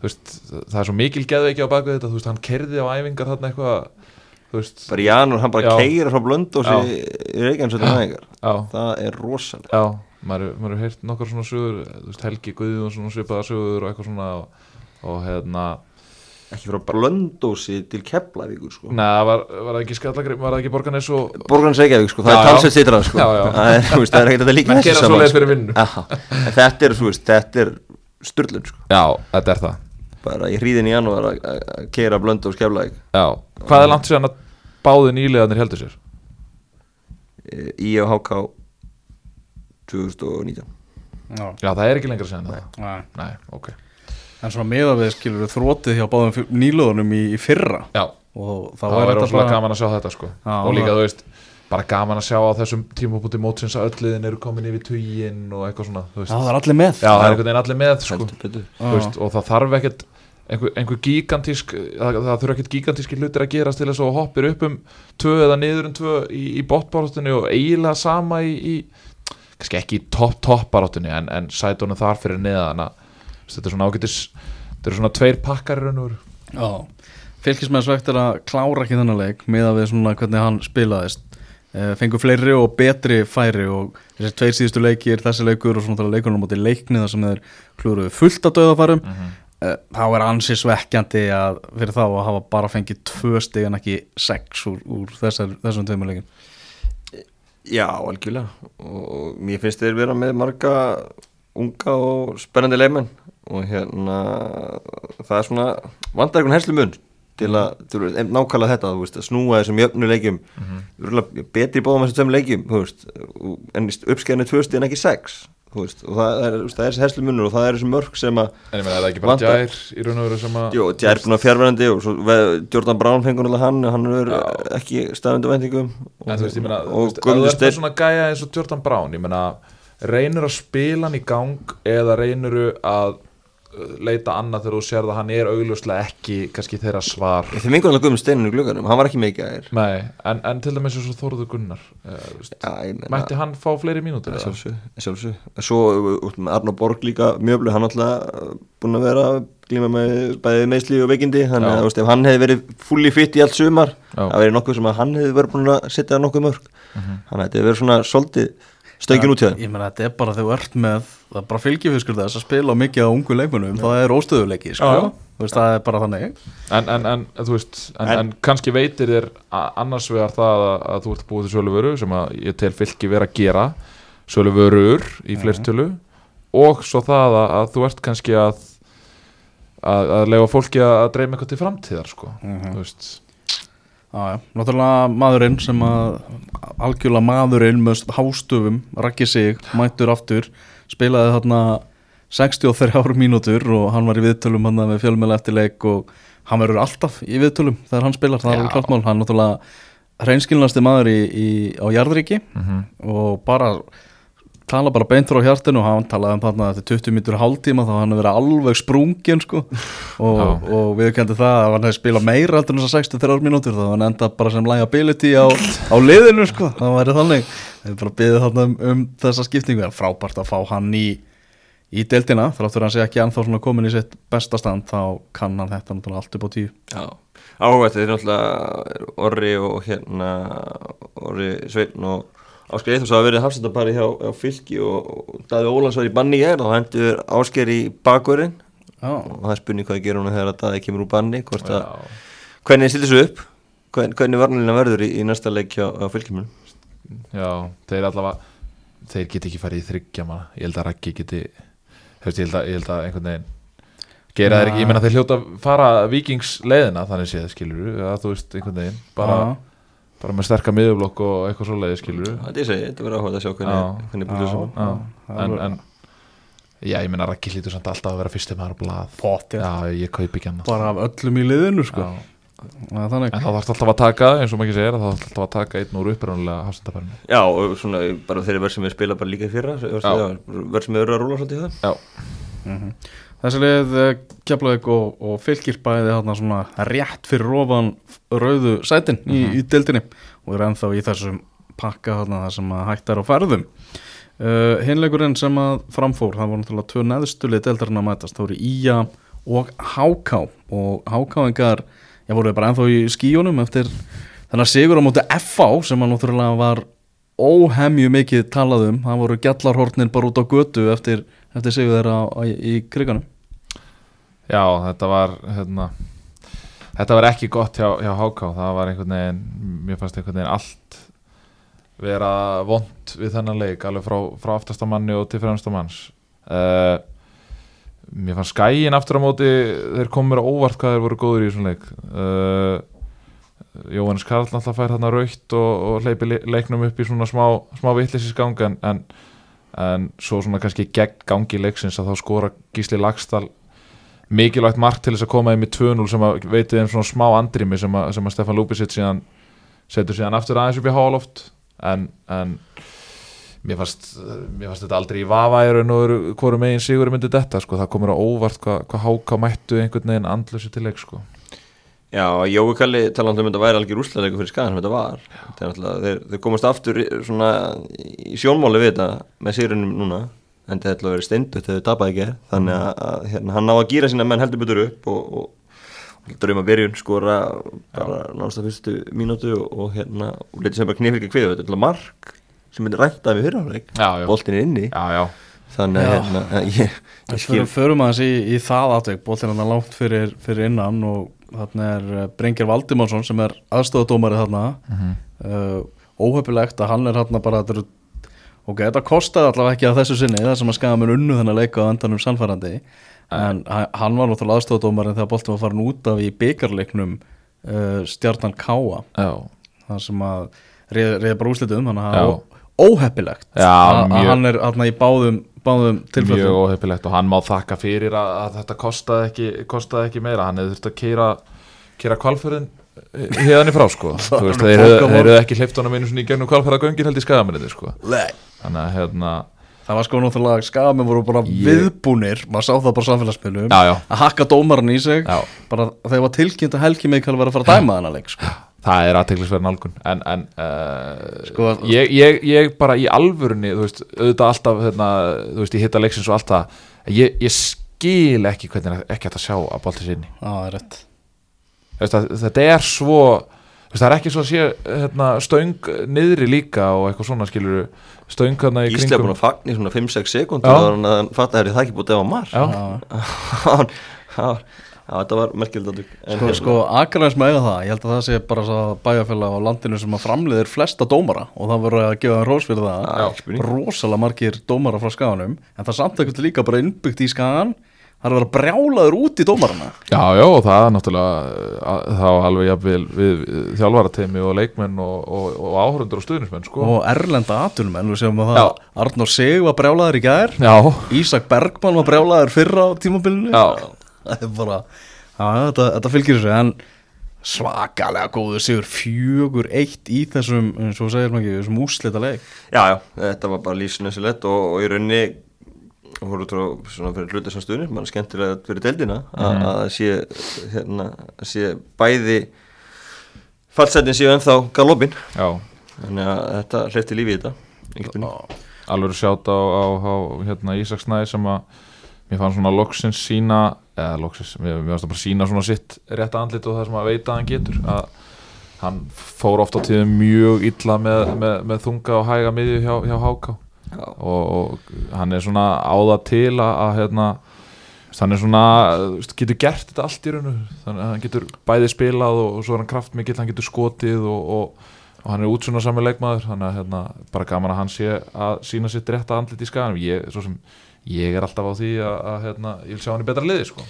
B: veist, það er svo mikil geðveiki á baku þetta, þú veist, hann kerði á æfingar þarna eitthvað, veist.
C: Bara Janur, hann bara
B: Já.
C: keira frá blönd og sér í Reykjavík svo nægar
B: já,
C: það er rosalega
B: já, maður maður hefur heyrt nokkar svona sögur veist, Helgi Guðjón svona svipaða sögur og eitthvað svona og, og hérna
C: ekki frá Blöndósi til Keflavíkur sko.
B: neða, var, var það ekki skallagrip var það ekki Borgarnes og
C: Borgarnes Reykjavík sko, það
B: Já,
C: er
B: já.
C: talsveit sitrað sko.
B: Já, já.
C: það er, þú veist, það er ekkert að líka
B: menn gera svo leiðis fyrir vinnu
C: Aha. en þetta er, þú veist, þetta er styrlun sko.
B: já, þetta er það
C: bara í hríðin í janúar að- keira Blöndós Keflavík
B: já, hvað er langt síðan að báði nýliðanir heldur sér
C: í og HK 2019
A: Já,
B: já, það er ekki lengra síðan það
A: nei.
B: nei, ok
A: En svona meða við skilur við þrótið hjá báðum nýlöðunum í, í fyrra.
B: Já,
A: og
B: það
A: það
B: var rosalega
A: bara
B: gaman að sjá þetta sko.
A: Já,
B: og líka þú veist bara gaman að sjá á þessum tímabúti mótsins að öll liðin eru komin yfir tuginn og eitthvað svona.
A: Já, það er allir með.
B: Já, það er einhvern veginn allir með sko. Veist, og það þarf ekkert einhver, einhver gigantísk það, það þurfa ekkert gigantíski hlutir að gerast til þess að hoppir upp um tvö eða niður um tvö í, í botbaráttunni og eiginlega sama í, í kannski ekki í topp topp baráttunni en, en sætunum þar fyrir neðan að þetta er svona ágætis þetta eru svona tveir pakkar í raun og veru.
A: Já, fylgismennsvegt er að klára ekki þennan leik meða við svona hvernig hann spilaðist. E, fengur fleiri og betri færi og þessi tveir síðustu leikir, þessi leikur og svona leikunum mútið leikni þar sem þeir klúruðu fullt að döðafærum mm
B: Mhm.
A: þá er ansi svekkjandi að fyrir þá að hafa bara fengið tvö stig en ekki sex úr, úr þessar, þessum tveimur leikin
C: Já, algjörlega. Og mér finnst þeir vera með marga unga og spennandi leikmenn og hérna það er svona vandar einhvern henslu mun til að, til að nákvæmlega þetta veist, að snúa þessum jöfnu leikjum mm -hmm. betri bóðum þessum tveim leikjum veist, og- en uppskæðinu tvö stig en ekki sex veist, og það er, það er þessi henslu munur og það er þessi mörg sem að
B: en ég meina, er það ekki bara
C: Vantar-
B: djær í raun og veru sem að
C: Jó, Djær búin að fjárverandi og svo Jordan Brown fengur náttúrulega hann hann er
B: Já.
C: ekki staðvendu væntingum
B: En þú veist, ég meina, þú
C: og
B: veist, ert með
C: Steinn
B: svona gæja eins og Jordan Brown, ég meina, reynur að spila hann í gang eða reynur að leita annað þegar þú sér að hann er augljóslega ekki kannski þeirra svar.
C: Þeim einhvern veginn Guðmund Steinur í glugganum, hann var ekki mikið
B: en, en til dæmis eins og Þóruður Gunnar uh,
C: ég meina
B: mætti hann fá fleiri mínútur?
C: Sjálfsög, Svo með Arnó Borg líka mjöflu Hann alltaf búin að vera glíma með bæði meðsli og veikindi. Þannig að ef hann hefði verið fulli fitt í allt sumar. Það verið nokkuð sem að hann hefði verið búin að setja nokkuð mörg. Þannig að þetta hefði verið svona svolítið stöngin út hjá þeim
A: Ég meina þetta er bara þegar þú ert með það er bara fylgjufiskur þess að spila mikið á ungu leikmunum, það er óstöðuleiki sko.
B: Já.
A: Þú veist, það er bara þannig
B: En, en, en, veist, en,
C: En-
B: en kannski veitir þér annars vegar það að, að þú ert búið til söluvöru sem að ég tel fylki vera að gera söluvörur í fleirtölu og svo það að, að þú ert kannski að að, að lega fólki að, að dreyma eitthvað til framtíðar sko,
A: Mhm.
B: þú veist
A: Já, já, náttúrulega maðurinn sem að algjörlega maðurinn með hástöfum, rakki sig, mættur aftur, spilaði þarna 63 mínútur og hann var í viðtölum hann með fjölmjöla eftir leik og hann verður alltaf í viðtölum þegar hann spilar, það er
B: Já.
A: alveg klart mál, hann náttúrulega hreinskilnasti maður í, í, á jarðriki
B: mm
A: og bara tala bara beint frá hjartinu og hann talaði um þarna eftir 20 mítur hálftíma þá hann hefur verið alveg sprungin sko. Og, og við kendi það að hann hefði spilað meira heldur en þess að 63 mínútur þá hann enda bara sem liability á, á liðinu sko, það væri þannig. Við bara byggðum þarna um, um þessa skiptingu. Það er frábært að fá hann í í deildina, þráttur hann sé ekki ennþá svona komin í sitt bestastand þá kann hann þetta náttúrulega allt upp á tíu.
C: Já, áhugvægt, þetta er náttúrulega Orri og hérna Orri Sveinn og Ásker Eithors hafa verið hafsendapari hjá, hjá fylki og, og Daði Ólans var í banni í er og hendur Ásker í bakverðin
A: Já,
C: og það er spurning hvað gerir hún þegar að Daði kemur úr banni að, hvernig þið stillir svo upp? Hvern, hvernig varnalina verður í, í næsta leik hjá, hjá fylkimur
B: já, þeir allavega þeir geti ekki farið í þryggja manna. Ég held að Raggi geti veist, ég, held að, ég held að einhvern veginn gera þeir ekki, ég meina þeir hljóta fara vikingsleiðina þannig séð skilur að þú veist einhvern veginn bara, bara með sterka miðurblokk og eitthvað svo leiði skilur
C: Það er þetta verður áhugað að sjá hvernig,
B: Já.
C: hvernig búið saman
B: Já, en, en já, ég meina Raggi hlýtur samt alltaf að vera fyrsti maður á blað.
A: Pott,
B: já, ég kaupi ekki hann
A: bara af öllum í liðinu sko.
B: Já.
A: Það þannig.
B: En þá þarf alltaf að taka, eins og maður segir þá þarf alltaf að taka einn úr uppröðunulega hafsendabærinu
C: Já, og svona bara þeirri verð sem við spila bara líka í fyrra verð sem við eru að rúla svolítið í það.
B: Já,
A: Mhm. Þessi lið Keflavík og, og fylgir bæði þarna svona rétt fyrir ofan rauðu sætin í, í dildinni og er ennþá í þessum pakka þarna það sem að hægt er á ferðum. Uh, Hinleikurinn sem að framfór það voru náttúrulega tvö neðstulið dildarinn að mætast það voru Ía og Háká. Og Hákáingar ég voru bara ennþá í skíunum eftir þennan sigur á móti FA sem að náttúrulega var óhemju mikið talað um. Það voru gjallarhornin bara út á götu eftir, eftir sigur þeirra í kriganum.
B: Já, þetta var hérna, þetta var ekki gott hjá, hjá HK það var einhvern veginn, mér fannst einhvern veginn allt vera vond við þennan leik, alveg frá, frá aftastamanni og til fremstamanns uh, mér fannst skæin aftur á móti, þeir komur óvart hvað þeir voru góður í þessum leik. Uh, Jóhannes Karl alltaf fær þarna raukt og, og hleypi le- leiknum upp í svona smá, smá vittlisisgang en, en, en svo svona kannski gegn gangi leiksins að þá skora Gísli Lagstall mikilvægt mark til þess að koma í 2-0 sem að veitið þeim svona smá andrými sem að, sem að Stefan Lúbisitt síðan setur síðan aftur aðeins upp í hálóft en, en mér fannst, þetta aldrei í raun og hvorum megin sigur myndi þetta sko, það komur á óvart hvað hva háka mættu einhvern veginn andlösi til leik sko.
C: Já, Jói Kalli talandi um þetta væri algjör úrslagleikur fyrir skagan sem þetta var þeir, þeir komast aftur í- svona í sjónmáli við þetta með sérunum núna en þetta hefði verið steindu þegar þau tapaði ekki þannig að, að hérna, hann ná að gýra sína menn heldur betur upp og, og, og drauma byrjun skora bara náttúrulega fyrstu mínútu og, og hérna og letið sem bara knifrika kviðu þetta er alltaf mark sem í fyrirháleik
B: Já, já.
C: boltin er inni.
B: Já, já,
C: þannig að hérna, að ég, ég
A: Við
C: skil
A: förum, aðeins í, í það atveg bóltinn hann langt fyrir, fyrir innan og þarna er uh, Brengir Valdimarsson sem er aðstofadómari þarna. Uh, óhöpilegt að hann er þarna bara þetta eru, ok, þetta kostaði allavega ekki að þessu sinni það sem að skaga mér unnu þennan leika á endanum sannfærandi. En ha- hann var náttúrulega aðstofadómari þegar bóltinn var farin út af í byggarleiknum uh, stjarnan Káa. Það sem að reyði bara úslitum þannig að það er óheppilegt. Að,
B: mjög-
A: hann er þarna í báðum, báðum
B: mjög
A: tilfellum
B: óheppilegt og hann má þakka fyrir að, að þetta kostaði ekki, kostaði ekki meira. Hann hefði þurft að keira, keira hérðan í frá sko. Veist, þeir eru ekki hleypt honum einu svona í gegnum kvalförðagöngin held í skagaminni sko. Þannig að hérna
A: Það var sko náttúrulega skamenn voru bara
B: Ég-
A: viðbúnir, maður sá það bara á samfélagsmiðlum að hakka dómaran í sig.
B: Já.
A: bara þegar var tilkynnt að Helgi Mikael var að fara að dæma þennan leik sko.
B: það er aðteglisverð nálgun. En, en uh,
A: Sko,
B: ég, ég, ég bara í alvörunni þú veist, auðvitað alltaf hérna, þú veist, ég hitta leiksins og allt það ég, ég skil ekki hvernig er ekki að sjá að bolti sinni
A: Já, það er rétt
B: Þú veist, að, þetta er svo það er ekki svo að sé hérna, stöng niðri líka og eitthvað svona skilur stöng hérna í
C: Íslega búin
B: kringum
C: að fagna í svona 5-6 sekundur
B: Já.
C: og hann fatt að það ekki búið að defa mark
B: Já.
A: Já.
C: Já, þetta var merkjöld
A: Sko, sko Akranes með eiga það, ég held að það sé bara svo bæjarfélag á landinu sem að framleiðir flesta dómara og það voru að gefa þeim rós fyrir það rosalega margir dómara frá skaganum en það samt ekkert líka bara innbyggt í skagan það er að vera brjálaður út í dómarana
B: Já, já, og það er náttúrulega að, þá alveg jafnvel við, við þjálfarateimi og leikmenn og, og, og áhörundur og stuðnismenn sko.
A: og erlenda atvinnumenn, við séum að það. Arnór Sig var brjálaður í gær
B: Já,
A: Ísak Bergmann var brjálaður fyrra á tímabilinu
B: Já.
A: það er bara já, þetta, þetta fylgir þessu en svakalega góðu sigur fjögur eitt í þessum eins og þú segir maður ekki, þessum úslita leik
C: Já, já, þetta var bara lífsnössilegt og, og í rauninni voru trá svona fyrir hluta sem stuðnir mann er skemmtilega fyrir deildina að að sé hérna, að sé bæði fallsetin séu ennþá galopin þannig að þetta hleyfti lífi í þetta
B: alveg sjátt á, á, á hérna, Ísak Snæði sem að mér fann svona loksins sína eða loksins, mér, fannst að bara sína svona sitt rétta andlit og það sem að veita að hann getur að hann fór oft á tíðum mjög illa með, með, með þunga og hæga miðju hjá, hjá Háká. Og, og hann er svona áða til að, að hérna hann er svona, getur gert þetta allt í raunu, þannig að hann getur bæði spilað og, og svo er hann kraftmikill, hann getur skotið og, og, hann er útsunna sami leikmaður, þannig að hérna, bara gaman að hann sé að sína sitt rétta andlit í skaganum, ég, sem ég er alltaf á því að, að hérna, ég vil sjá hann í betra liði, sko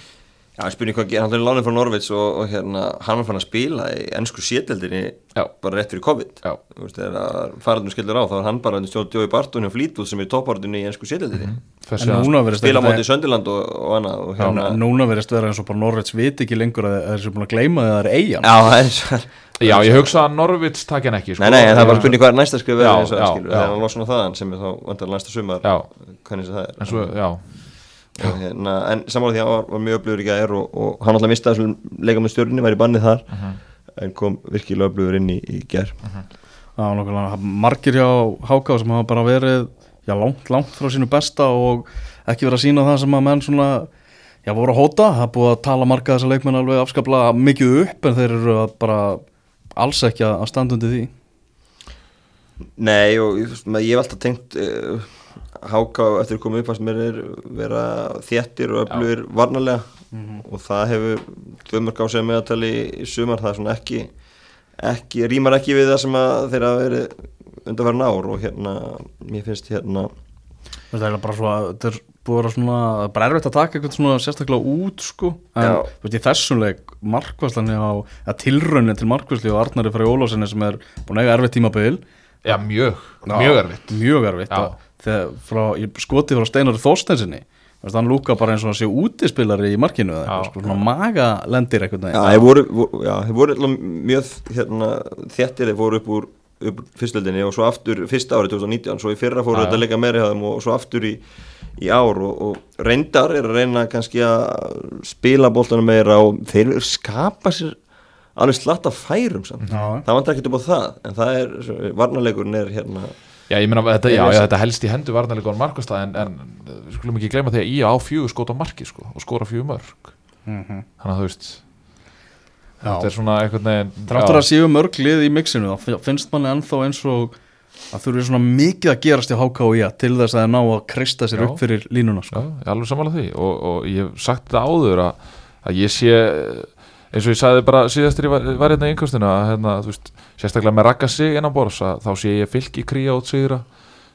C: Já, ég spurning hvað gerir, hann er lánið frá Norvits og, og hérna, hann var fann að spila í ennsku sételdinni
B: Já.
C: bara rétt fyrir COVID.
B: Já.
C: Þú veist, þegar farðunum skildur á þá var hann bara stjórn Jói Barton og Fleetwood sem er toppártunni í ennsku sételdinni
B: Þessi
A: en
B: að-
A: núna verðist
C: spila mótið Söndiland og, og annað og
A: Já,
C: hérna
A: núna verðist vera eins og bara Norveits viti ekki lengur að að þeir séu búin að gleyma að það er eigin
C: Já, það er svo
B: Já, ég hugsa að Norvits takja hann ekki, sko.
C: Nei, nei, það er bara spurning hvað er næsta skrif hérna, en samanlega því að hann var, var mjög öflugur í gær og, og hann alltaf mistaði þessum leika með stjórnni, var í bannið þar
B: Mhm.
C: en kom virkilega öflugur inn í, í gær.
A: Já, nokkulega, margir hjá Háká sem hafa bara verið já, langt, langt frá sínu besta og ekki verið að sína það sem að menn svona já, voru að hóta, það búið að tala marga þessar leikmenn alveg afskaplega mikið upp en þeir eru bara alls ekki að standa undir því.
C: Nei og ég, ég hef alltaf tengt uh, háká eftir að koma upp að mér er vera þéttir og öflugir varnarlega. Og það hefur tvö mörg á sig meðatali í, í sumar það er svona ekki, ekki rýmar ekki við það sem að þeirra verið undanverðin ár og hérna mér finnst hérna
A: Það er bara svo að þetta er búið að vera svona, bara erfitt að taka eitthvað svona sérstaklega út sko. En veist, í þessum leik markvæslan á að tilraunin til markvæsli og Arnari Frey Ólafsinni sem er búin að eiga erfitt tímabil.
B: Já, mjög, mjög erfitt.
A: mjög erfitt þegar frá, ég skoti frá Steinari Þorstensinni hann lúka bara eins og að sé útispilari í markinu eða eitthvað, svona maga lendir eitthvað
C: Já, þeir voru, voru, já, þeir voru alltaf mjög hérna, þéttir, þeir fóru upp úr, upp úr fyrstöldinni og svo aftur fyrsta árið 2019, svo í fyrra fóru þetta leika þeim og svo aftur í, í ár og, og reyndar er að reyna kannski að spila bóltanum meira og þeir skapa sér alveg slatt af færum samt.
A: Já.
C: það vantar ekkert upp á það en það er, varnarleikurinn er hérna
B: Já, ég meina, þetta, já, já, þetta helst í hendu varnarleika og markastað en, en við skulum ekki gleyma því að í á fjögur skot á marki sko, og skora fjögur mörg
A: Mhm.
B: þannig að þú veist
A: Já.
B: þetta er svona einhvern veginn
A: Þráttur
B: já,
A: að séu mörg lið í mixinu þá finnst manni ennþá eins og að þurfi svona mikið að gerast í HK og IA til þess að ná að kreista sér
B: Já.
A: upp fyrir línuna
B: já,
A: sko.
B: ég er alveg sammála því og, og ég hef sagt þetta áður að, að ég sé eins og ég sagði bara síðastur ég var, hérna í einhverstuna hérna, sérstaklega með rakka sig innan borðs þá sé ég fylki kríja út sigra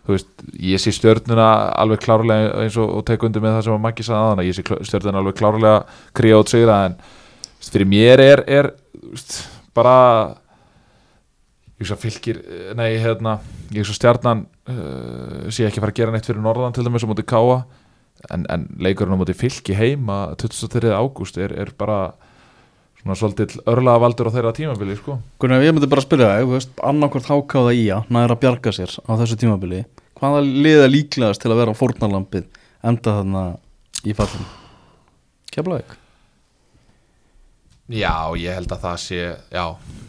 B: veist, ég sé stjörnuna alveg klárlega eins og, og tek undir með það sem að Maggi sagði aðan að ég sé stjörnuna alveg klárlega kríja út sigra en veist, fyrir mér er, er veist, bara ég veist að fylgir nei, hérna, ég veist að stjarnan uh, sé ekki fara að gera neitt fyrir norðan til dæmis á móti káa en, en leikurinn á móti fylki heima 23. ágúst er, er bara svona svolítið örlaða valdur á þeirra tímabili sko.
A: Gunnar, ég myndi bara spyrja þig, þú veist, annarkvort HK og IA næra að bjarga sér á þessu tímabili. Hvaða lið er líklegast til að vera fórnarlampið enda þarna í fallinu? Keflavík?
B: Já, ég held að það sé já,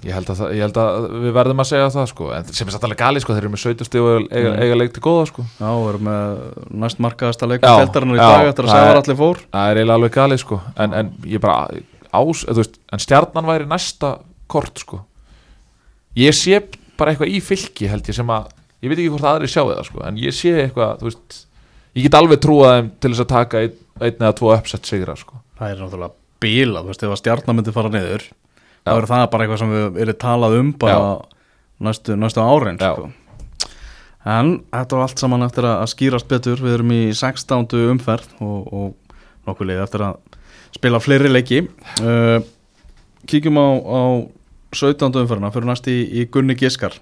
B: ég held að, það, ég held að við verðum að segja það sko, en sem er satt alveg gali sko, þeir eru með 17 stíð og eiga,
A: Mm.
B: eiga leik til góða sko.
A: Já, við erum með næst markaðasta leikur
B: Já,
A: feldarinnar í
B: já,
A: dag eftir að
B: það
A: segja
B: er-
A: allir fór.
B: það er eiginlega alveg gali sko. En, en ég bara ás, þú veist, en stjarnan væri næsta kort sko ég sé bara eitthvað í fylki held ég sem að, ég veit ekki hvort aðri sjáu það sko, en ég sé eitthvað, þú veist ég get alveg trúað þeim til þess að taka einn, einn eða tvo uppsett sigra sko
A: Það er náttúrulega bíla, þú veist, ef að stjarnar myndi fara niður þá
B: Já.
A: er það bara eitthvað sem við erum talað um bara næstu, næstu árin
B: Já.
A: sko. en þetta var allt saman eftir að skýrast betur við erum í 16. umferð og, og nokkuð leið eftir að spila fleiri leiki uh, kíkjum á, á 17. umferðina fyrir næst í, í Gunni Giskar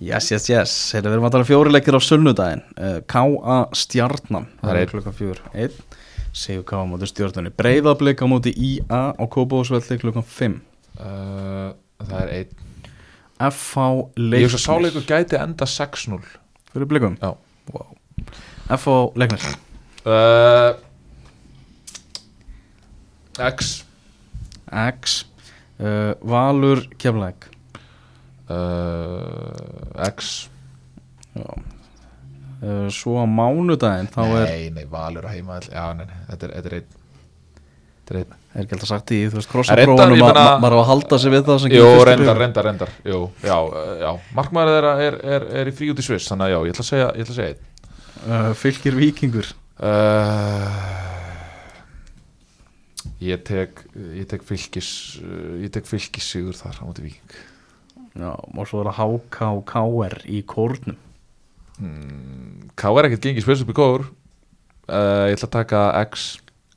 A: Yes, yes, yes, Heyrðu, við erum að tala um fjóri leikir á sunnudaginn uh, K.A. Stjarnan
B: Það er einn.
A: klukkan fjör Einn, segjum K.A. móti stjórnunni Breiðablika móti I.A. á Kópavósvelli klukkan 5
B: uh, það er einn
A: F.A.
B: ég veist að
A: Leiknir
B: sáleikur gæti enda 6-0
A: Fyrir blikum
B: já
A: wow. F.A. Leiknir
B: uh, X.
A: X. Uh, Valur Keflæk
B: uh, X.
A: Uh, Svo á mánudaginn þá er
B: nei, nei, Valur að heima já, nei, nei, þetta er, þetta er einn. Þetta er einn.
A: Er ekki alltaf sagt í, þú veist,
B: reyndar,
A: krossaprófunum
B: ég
A: að
B: meina-
A: ma- maður á að halda sig við það sem
B: Jú,
A: kemur fyrst í
B: reyndar,
A: bréfi.
B: reyndar, reyndar. Jú, já, uh, já, markmaður þeirra er, er, er í frí út í Sviss Þannig að já, ég ætla að segja, ég ætla að segja einn.
A: Uh, Fylgir Víkingur.
B: Uh, Ég tek ég tek fylgis uh, ég tek fylgis sigur þar á móti Víking.
A: Já, og svo er það HK og KR í kórnum.
B: Mm, K er ekkert gengið spils upp í kóður uh, Ég ætla að taka X.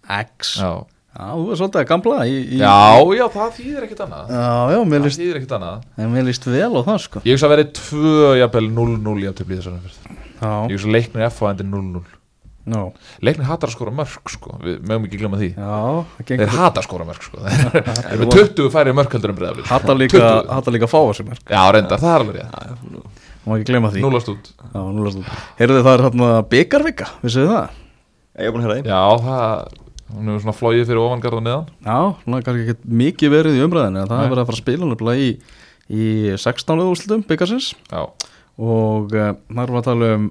A: X? Já,
B: Já,
A: þú er svolítið að gamla í, í,
B: já, já, það þýðir ekkert annað.
A: Já, já, mér
B: Það
A: líst,
B: þýðir ekkert annað.
A: En mér líst vel á það sko.
B: Ég hugsa að verið 2, jafnvel 0-0 í aftöfli þessar Ég hugsa að leiknir F á endur 0-0
A: já,
B: Leiknir hatar að skora mörg sko. Við mögum ekki glemma því.
A: Já
B: Þeir
A: gengur
B: hata að skora mörg sko. Þeir eru með 20 færi mörg heldur en breyðaflið
A: Hata líka, hata líka að fá þessu mér
B: Já, reyndar, það er alveg rétt.
A: Má ekki gleyma því.
B: Núlast út.
A: Heyrðu það er hérna byggarvika, vissu þið það?
C: Ég er búin að heyra því.
B: Já, það Hún hefur svona flóið fyrir ofangarð og neðan.
A: Já, svona kannski ekki mikið verið í umræðinu en það
B: Nei.
A: er verið að fara að spila nefnilega í, í 16. úrslutum byggarsins
B: Já,
A: og uh, það erum við að tala um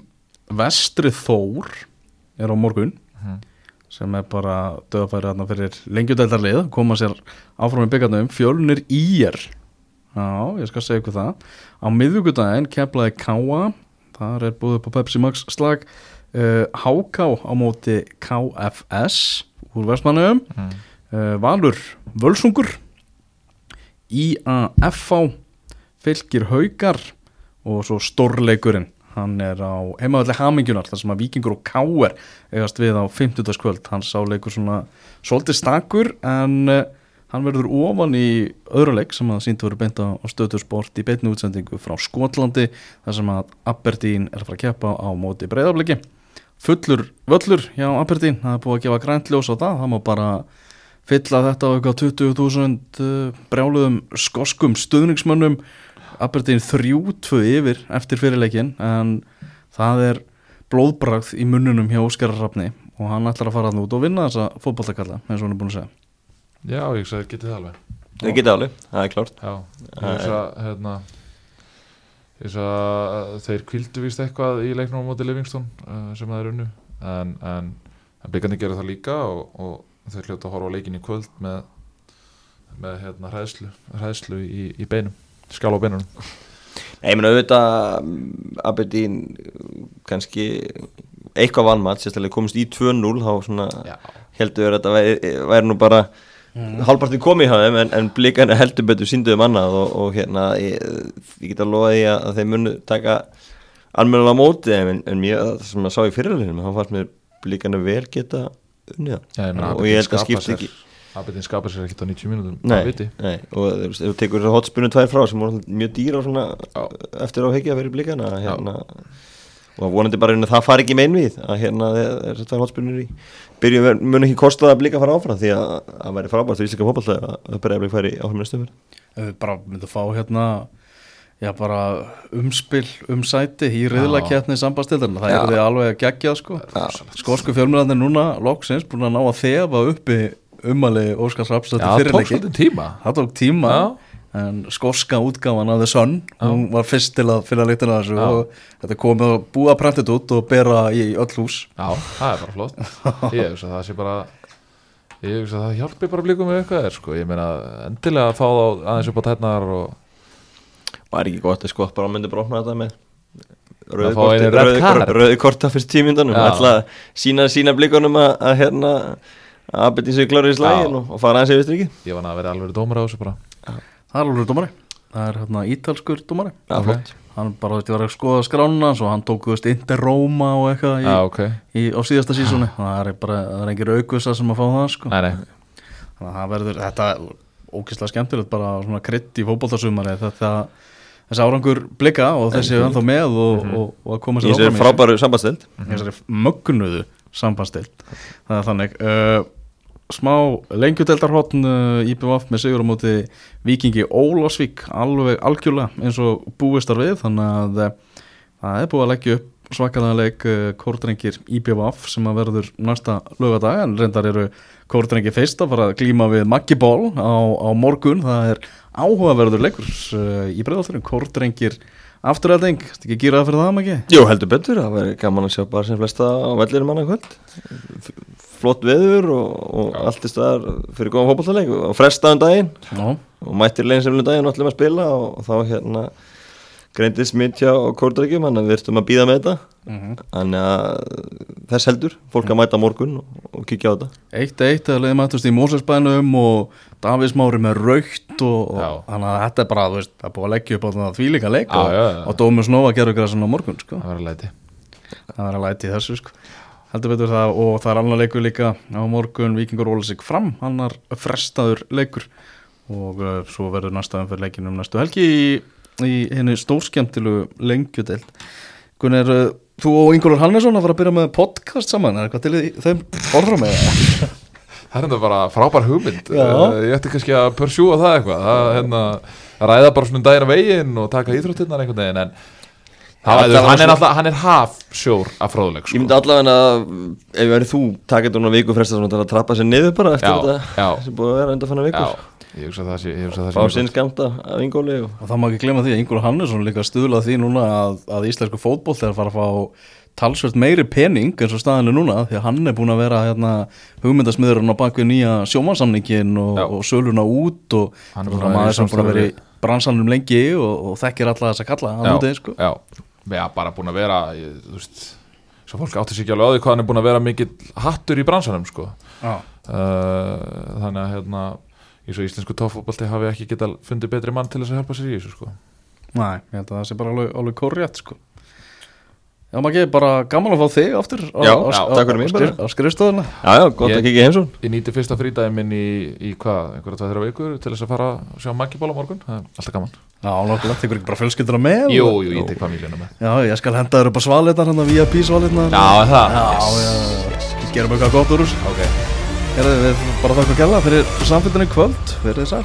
A: Vestri Þór er á morgun
B: Mhm.
A: sem er bara döðafæri hérna fyrir lengjudældarlið koma sér áfram í byggarnum. Fjölnir ír. Já, ég skal segja ykkur það. Á miðvíkudaginn keflaði Káa Þar er búið upp á Pepsi Max slag uh, HK á móti KFS úr Vestmannum
B: Mm.
A: uh, Valur Völsungur IAFV Fylgir Haukar og svo stórleikurinn hann er á heimavalli Hamingjunar þar sem að Víkingur og Káer eigast við á 50. kvöld, hann sá leikur svona svolítið stakur en uh, hann verður ofan í öðru leik sem að síndu verið beint á á Stöðtur Sport í beinni útsendingu frá Skotlandi þar sem að Aberdeen er að fara að keppa á móti breyðabliki fullur völlur hjá Aberdeen það er búið að gefa grænt ljós á það það má bara fylla þetta á eitthvað 20.000 uh, brjáluðum skoskum stuðningsmönnum Aberdeen 3-2 yfir eftir fyrirleikin en það er blóðbragð í munnunum hjá Óskar Rafni og hann ætlar að fara hann út og vinna þessa fótballtakalla eins og hann er búin að segja.
B: Já, ég sagði, getið það alveg.
C: Það geta alveg, það er klárt.
B: Já, ég að hérna, að þeir kvildu víst eitthvað í leiknum á móti Livingston uh, sem það er unnu en, en, en byggandi gera það líka og, og þeir hljóta að horfa á leikin í kvöld með, með hérna, hræðslu, hræðslu í, í beinum, skál á beinunum
C: Nei, ég meina auðvitað mm, Aberdeen kannski eitthvað vannmatt, sérstaklega komist í 2-0 þá svona
B: Já,
C: heldur að þetta væri, væri nú bara mm. hálfpartin komið hjá þeim en, en blikarnir heldur betur sínduðum annað og, og hérna ég, ég get að lofa því að, að þeir munu taka almennilega á móti þeim, en, en það sem að sá í fyrirleginu hann fannst mér blikarnir vel geta unnið og ég held að
B: skapa
C: ekki
B: sér- Aberdeen skapar sér ekkert á 90 mínútum
C: Nei, nei, og þú veist, ef þú tekur þessar hotspunni tvær frá sem voru mjög dýra svona eftir á hekja fyrir blikana hérna, og vonandi bara að það fari ekki með einvið að hérna þessar tvær hotspunnir í. Byrjum mun ekki kosta það að blika fara áfram því að það væri frábært fyrir íslenska fótballta að bregðarblik færi áfram með stöfur
A: við bara myndum fá hérna já bara umspil um sæti í riðlakeppni sambastildarinn það
C: Já.
A: er því alveg að gegja sko. Skórsku fjölmjörðanir núna loksins búin að ná að þefa uppi umali Óskars Rapsdóttir
B: Já, það tók
A: fyrirleiki
B: tíma
A: það tók tíma
B: Já.
A: en skórska útgáfan af The Sun hún var fyrst til að finna líktina þessu
B: Já.
A: og þetta komið að búa prentið út og bera í öll hús
B: Já, það er bara flott Ég hugsa að það sé bara Ég hugsa að það hjálpi bara blikum með eitthvað er sko Ég meina endilega að fá þá aðeins upp á tætnar og
C: var ekki gott að skott bara myndi bara opna þetta með
B: Að fá einu red card.
C: rauði korta fyrst tímyndanum
B: Já.
C: ætla að sína, sína blikunum að, að hérna að Aberdeen sér klára í slægin og, og fara aðeins yfir strikið
B: ég var að vera alveg dómar á þessu bara.
A: Það er alveg dómari. Það er hérna ítalskur dómari.
C: Já,
B: Ok.
C: flott.
A: hann bara þetta var að skoða skrána svo hann tók þú veist Inter Roma og eitthvað í,
B: Já, ok.
A: í, á síðasta sísóni það er bara, það er engin aukvisa sem að fá það sko.
B: Nei, nei,
A: þannig að það verður, þetta er ógeðslega skemmtilegt bara svona krydd í fótboltasumari þetta, þessi árangur blika og þessi er ennþá með og, og, og að koma
C: í
A: sér áfram í
C: frábæru sambandstild
A: þessu- þessari mögnuðu sambandstild það er þannig. Uh, smá lengjudeldarhotn uh, IPVF með sigur á móti Víkingi Ólásvík alveg algjörlega eins og búistar við þannig að uh, það er búið að leggja upp svakalega leik uh, kórdrengir IPVF sem að verður næsta lögadag en reyndar eru kórdrengir fyrst að fara að glíma við Maggiból á, á morgun. Það er áhugaverður leikur í bregðalturinn kórdrengir afturræðing, þetta ekki gýraða fyrir það Maggi?
C: Jú, heldur betur, það verður gaman að sjá bara sem flesta á vellirum manna kvöld flott veður og, og allt í staðar fyrir góðan fótballtaleik og frestaðan daginn.
A: Já,
C: og mættir leginn sem daginn og ætlum að spila og, og þá hérna greindi smitt hjá kórdrækjum þannig að við ertum að býða með þetta.
A: Mhm.
C: Þannig að þess heldur fólk að mæta morgun og, og kíkja á þetta.
A: Eitt eitt eða leiði mættust í Mósesbænum og Davís Mári með raukt og, og þannig að þetta er bara, þú veist, það er búið að leggja upp á það þvílíka leik
B: Já,
A: og, og Dómus Nóa gerur græsum á morgun sko.
B: það var að læti.
A: Það er að læti þessu sko. Heldur betur það og það er annar leikur líka á morgun Víkingur Ólasík fram annar frestaður leikur og uh, svo verður næsta umfyrir leikinum næstu helgi í, í henni stórskjöntilu lengjudeld Gunnar, uh, þú og Ingólfur Hannesson að fara að byrja með podcast saman, er eitthvað til þeim orðrum eða?
B: Það er enda bara frábær hugmynd. Eh, Ég ætti kannski að pursjúa það eitthvað Það er hérna að ræða bara svona um á veginn og taka íþróttirnar einhvern veginn en
C: var
B: hann, er alltaf, hann er haf sjór af fróðuleik
C: Ég myndi allavega að ef verið þú taka þetta núna viku fresta til að trappa sér niður bara eftir
B: Já,
C: þetta.
B: já.
C: sem búið að vera
B: ég hugsa að það sé, ég hugsa að það
C: fá
B: sé
C: sinn skamta af ingóli og
A: Og það má ekki glemma því að Ingvar Hannesson líka stuðlað því núna að, að íslensku fótboll er að fara að fá talsvert meiri pening eins og staðan er núna því að hann er búin að vera hérna, hugmyndasmiðurinn á bakvið nýja sjómansamningin og, og söluna út og
B: Hann er
A: maður sem búin að vera í bransanum lengi og, og þekkir alla þess að kalla á
B: Já, bara búin að vera ég, þú veist, svo fólk átti sig ekki alveg á því hvað hann er búin að vera mikill hattur í bransanum sko.
A: Já.
B: uh, þannig að hérna í svo íslensku tóffóbalti hafi ekki geta fundið betri mann til þess að hjálpa sér í þessu sko.
A: Nei, ég held að það sé bara alveg, alveg korrétt sko. Já, maður bara gaman að fá þig aftur á,
C: Já, takk fyrir
A: skrif,
C: bara.
A: á skrifstofuna.
C: Já, já, gott
B: Ég-
C: að kikið heimsón
B: ég nýti fyrsta frídæði minn í, í hvað, einhverja tvað þeirra vikur til þess að fara að sjá Maggi á morgun, það er alltaf gaman.
A: Já, nokkulega, tekur ekki bara fjölskylduna með
B: Jú,
A: og-
B: jú, ég tek famíljuna með
A: Já, ég skal henda þér upp á svalinnar hann að VIP svalinnar
B: Já, það?
A: Já, já, gerum eitthvað gott úr þessu.
B: Ok.
A: Herðu, við bara þakka gæla fyrir samfélginni kvöld. Verið sæl